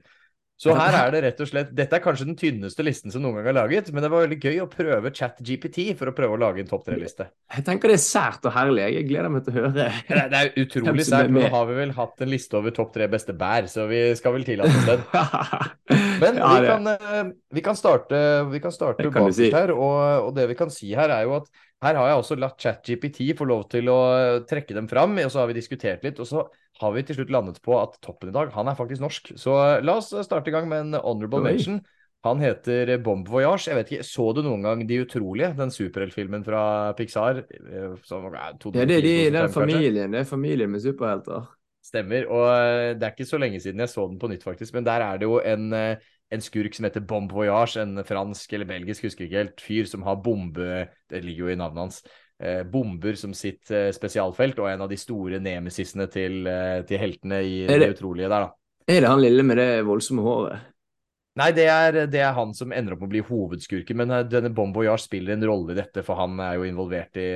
Så her er det rett og slett Dette er kanskje den tynneste listen som noen gang er laget, men det var veldig gøy å prøve ChatGPT for å prøve å lage en topp tre-liste. Jeg tenker det er sært og herlig. Jeg gleder meg til å høre. Det, det er utrolig sært. Nå har vi vel hatt en liste over topp tre beste bær, så vi skal vel tillate oss den. Men ja, vi, kan, eh, vi, kan, starte, vi kan starte bakerst si. her, og, og det vi kan si her, er jo at her har jeg også latt ChatGPT få lov til å trekke dem fram, og så har vi diskutert litt. Og så har vi til slutt landet på at toppen i dag, han er faktisk norsk. Så la oss starte i gang med en honorable Oi. mention. Han heter Bomb Voyage. Jeg vet ikke, Så du noen gang De utrolige? Den superheltfilmen fra Pixar? Eh, som, ja, det er de, den familien. Det er familien med superhelter. Stemmer. Og eh, det er ikke så lenge siden jeg så den på nytt, faktisk. Men der er det jo en eh, en skurk som heter Bomb Voyage, en fransk eller belgisk, husker ikke helt, fyr som har bombe Det ligger jo i navnet hans. Eh, bomber som sitt eh, spesialfelt, og en av de store nemesisene til, eh, til heltene i det, det, utrolige der, da. Er det han lille med det voldsomme håret? Nei, det er, det er, han som ender opp med å bli hovedskurken, men eh, denne Bomb Voyage spiller en rolle i dette, for han er jo involvert i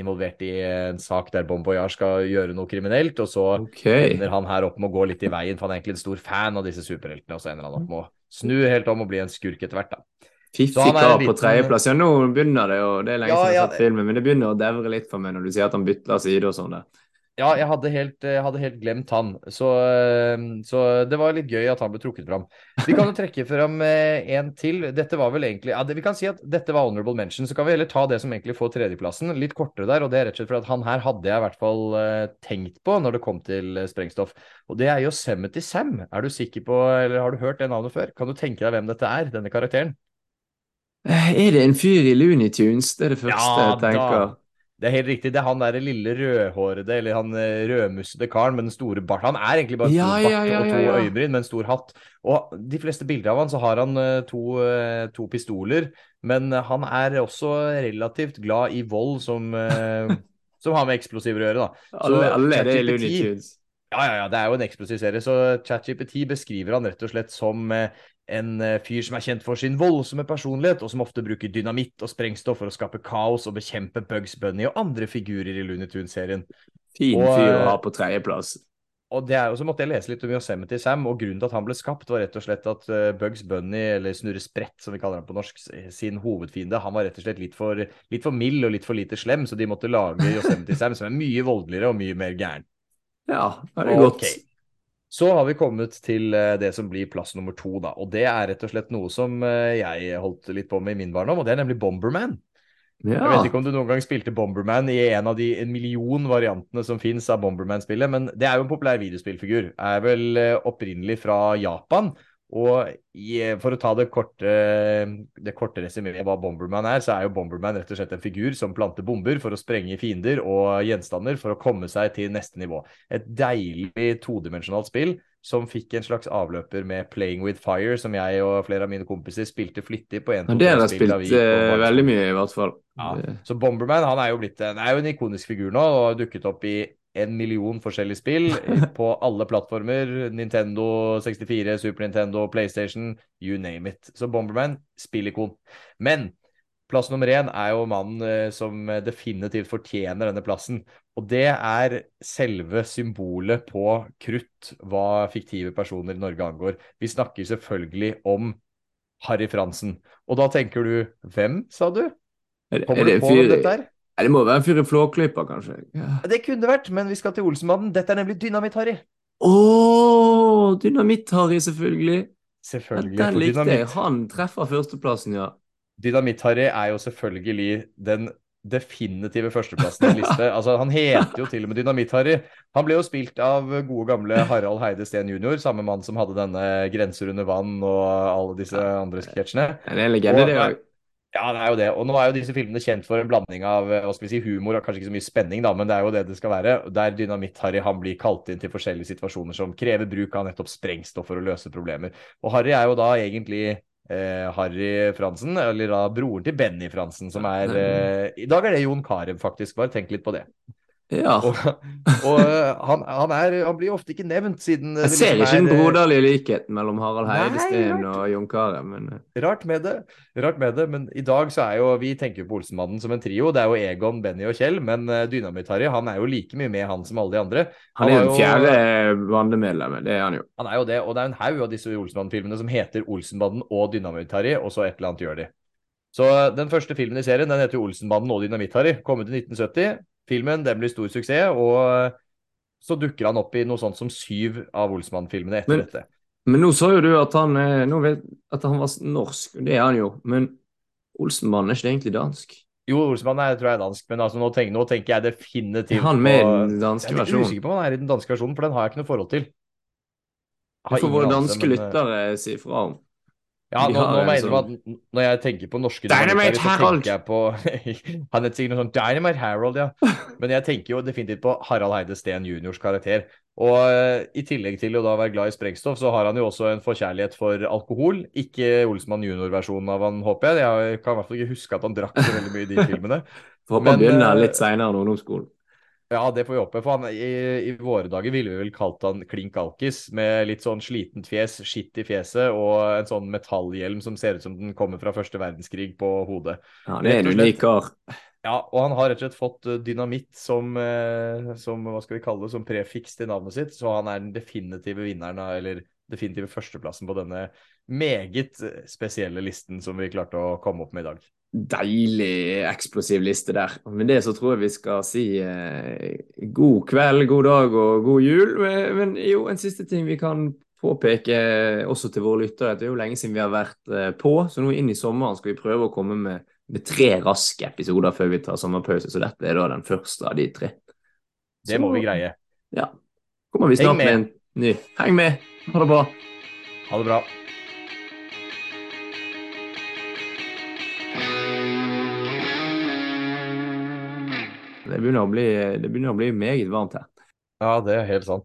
involvert i en sak der Bon Boyard skal gjøre noe kriminelt, og så okay. ender han her opp med å gå litt i veien, for han er egentlig en stor fan av disse superheltene, og så ender han opp med å snu helt om og bli en skurk etter hvert, da. Fiffig kar på tredjeplass. Ja, nå begynner det, og det er lenge ja, siden jeg har sett filmen, men det begynner å devre litt for meg når du sier at han bytter side og sånn der. Ja, jeg hadde helt, jeg hadde helt glemt han, så, eh, så, det var litt gøy at han ble trukket fram. Vi kan jo trekke fram eh, en til. Dette var vel egentlig ja, Vi kan si at dette var honorable mention, så kan vi heller ta det som egentlig får tredjeplassen. Litt kortere der, og det er rett og slett for at han her hadde jeg i hvert fall tenkt på når det kom til sprengstoff. Og det er Yosemite Sam. Er du sikker på, eller har du hørt det navnet før? Kan du tenke deg hvem dette er, denne karakteren? Er det en fyr i Looney Tunes? Det er det første ja, jeg tenker. Da. Det er helt riktig. Det er han der lille rødhårede, eller han eh, rødmussede karen med den store bart. Han er egentlig bare en Ja, stor bart ja, ja, og to ja, ja. øyebryn med en stor hatt. Og de fleste bilder av han så har han eh, to, eh, to pistoler, men han er også relativt glad i vold som, som har med eksplosiver å gjøre, da. Så Alle, alle er det i Looney Tunes. Ja, ja, ja, det er jo en eksplosiv serie. Så ChatGPT beskriver han rett og slett som eh, en eh, fyr som er kjent for sin voldsomme personlighet, og som ofte bruker dynamitt og sprengstoff for å skape kaos og bekjempe Bugs Bunny og andre figurer i Looney Tunes-serien. Fin Og, fyr å eh, ha på tredjeplass. Og det er jo så måtte jeg lese litt om Yosemite Sam, og grunnen til at han ble skapt, var rett og slett at eh, Bugs Bunny, eller Snurre Sprett som vi kaller han på norsk, sin hovedfiende, han var rett og slett litt for, litt for mild og litt for lite slem, så de måtte lage Yosemite Sam, som er mye voldeligere og mye mer gæren. Ja, det er godt. Så har vi kommet til eh, det som blir plass nummer to, da. Og det er rett og slett noe som eh, jeg holdt litt på med i min barndom, og det er nemlig Bomberman. Jeg vet ikke om du noen gang spilte Bomberman i en av de en million variantene som fins av Bomberman-spillet, men det er jo en populær videospillfigur. Er vel eh, opprinnelig fra Japan. Og i, for å ta det korte, det korte resumeet av hva Bomberman er, så er jo Bomberman rett og slett en figur som planter bomber for å sprenge fiender og gjenstander for å komme seg til neste nivå. Et deilig todimensjonalt spill som fikk en slags avløper med Playing with Fire, som jeg og flere av mine kompiser spilte flittig på en det har jeg spilt barneskolen. veldig mye, i hvert fall. Ja. Så Bomberman han er jo blitt en, er jo en ikonisk figur nå, og har dukket opp i en million forskjellige spill på alle plattformer. Nintendo 64, Super Nintendo, PlayStation, you name it. Så Bomberman, spillikon. Men plass nummer én er jo mannen eh, som definitivt fortjener denne plassen. Og det er selve symbolet på krutt hva fiktive personer i Norge angår. Vi snakker selvfølgelig om Harry Fransen. Og da tenker du hvem, sa du? Er Kommer er du på dette er? Det må være en fyr i Flåklypa, kanskje. Ja. Det kunne det vært, men vi skal til Olsenmannen. Dette er nemlig Dynamitt-Harry. Å, Dynamitt-Harry, selvfølgelig. Ja, den likte jeg. Han treffer førsteplassen, ja. Dynamitt-Harry er jo selvfølgelig den definitive førsteplassen i en liste. Altså, han heter jo til og med Dynamitt-Harry. Han ble jo spilt av gode gamle Harald Heide Steen jr., samme mann som hadde denne 'Grenser under vann' og alle disse andre sketsjene. Det er en legende, Og- det òg. Ja, det er jo det. Og nå er jo disse filmene kjent for en blanding av eh, hva skal vi si, humor og kanskje ikke så mye spenning, da, men det er jo det det skal være. Der Dynamitt-Harry han blir kalt inn til forskjellige situasjoner som krever bruk av nettopp sprengstoff for å løse problemer. Og Harry er jo da egentlig eh, Harry Fransen, eller da broren til Benny Fransen, som er eh, I dag er det Jon Carew, faktisk. Bare tenk litt på det. Ja. Og, og eh, han, han, er, han blir ofte ikke nevnt, siden Jeg ser ikke liksom den er, eh, broderlige likheten mellom Harald Heidesteen og Jon Carew, men eh, Rart med det, rart med det, men i dag så er jo Vi tenker på Olsenmannen som en trio. Det er jo Egon, Benny og Kjell, men Dynamitt-Harry han er jo like mye med han som alle de andre. han er jo den fjerde bandemedlemmet, det er han jo. Han er jo det, og det er en haug av disse Olsenmannen-filmene som heter Olsenbanden og Dynamitt-Harry, og så et eller annet gjør de. Så den første filmen i serien den heter jo Olsenbanden og Dynamitt-Harry. Kom ut i 1970. Filmen den blir stor suksess, og så dukker han opp i noe sånt som syv av Olsmann-filmene etter Men- dette. Men nå sa jo du at han, eh, vet, at han var norsk, og det er han jo. Men Olsenmann er ikke egentlig dansk? Jo, Olsenmann er, tror jeg er dansk, men altså, nå, tenker, nå tenker jeg definitivt han med den danske Jeg er litt versjonen? usikker på om han er i den danske versjonen, for den har jeg ikke noe forhold til. Du har får våre danske men, eh, lyttere si fra om. Ja, nå, nå mener du at når jeg tenker på norske Dynamite Harold! på Han heter sikkert noe sånn Dynamite Harold, ja. Men jeg tenker jo definitivt på Harald Heide Steen juniors karakter. Og eh, i tillegg til å da være glad i sprengstoff, så har han jo også en forkjærlighet for alkohol. Ikke Olsmann junior-versjonen av han, håper jeg. Jeg kan i hvert fall ikke huske at han drakk så veldig mye i de filmene. Får håpe han begynner eh, litt seinere enn ungdomsskolen. Ja, det får vi håpe. For han, i, I våre dager ville vi vel kalt han klink alkis, med litt sånn slitent fjes, skitt i fjeset og en sånn metallhjelm som ser ut som den kommer fra første verdenskrig på hodet. Ja, det er du kar. Ja, og han har rett og slett fått eh, dynamitt som, eh, som hva skal vi kalle det, som prefiks til navnet sitt, så han er den definitive vinneren, av- eller definitive førsteplassen på denne meget eh, spesielle listen som vi klarte å komme opp med i dag. Deilig eksplosiv liste der. Med det så tror jeg vi skal si eh, god kveld, god dag og god jul. Men, men jo, en siste ting vi kan påpeke eh, også til våre lyttere, at det er jo lenge siden vi har vært eh, på, så nå inn i sommeren skal vi prøve å komme med, med tre raske episoder før vi tar sommerpause, så dette er da den første av de tre. Det må vi greie. Ja. Kommer vi snart med. med en ny. Heng med! Ha det bra. Ha det bra. Det begynner å bli, bli meget varmt her. Ja, det er helt sant.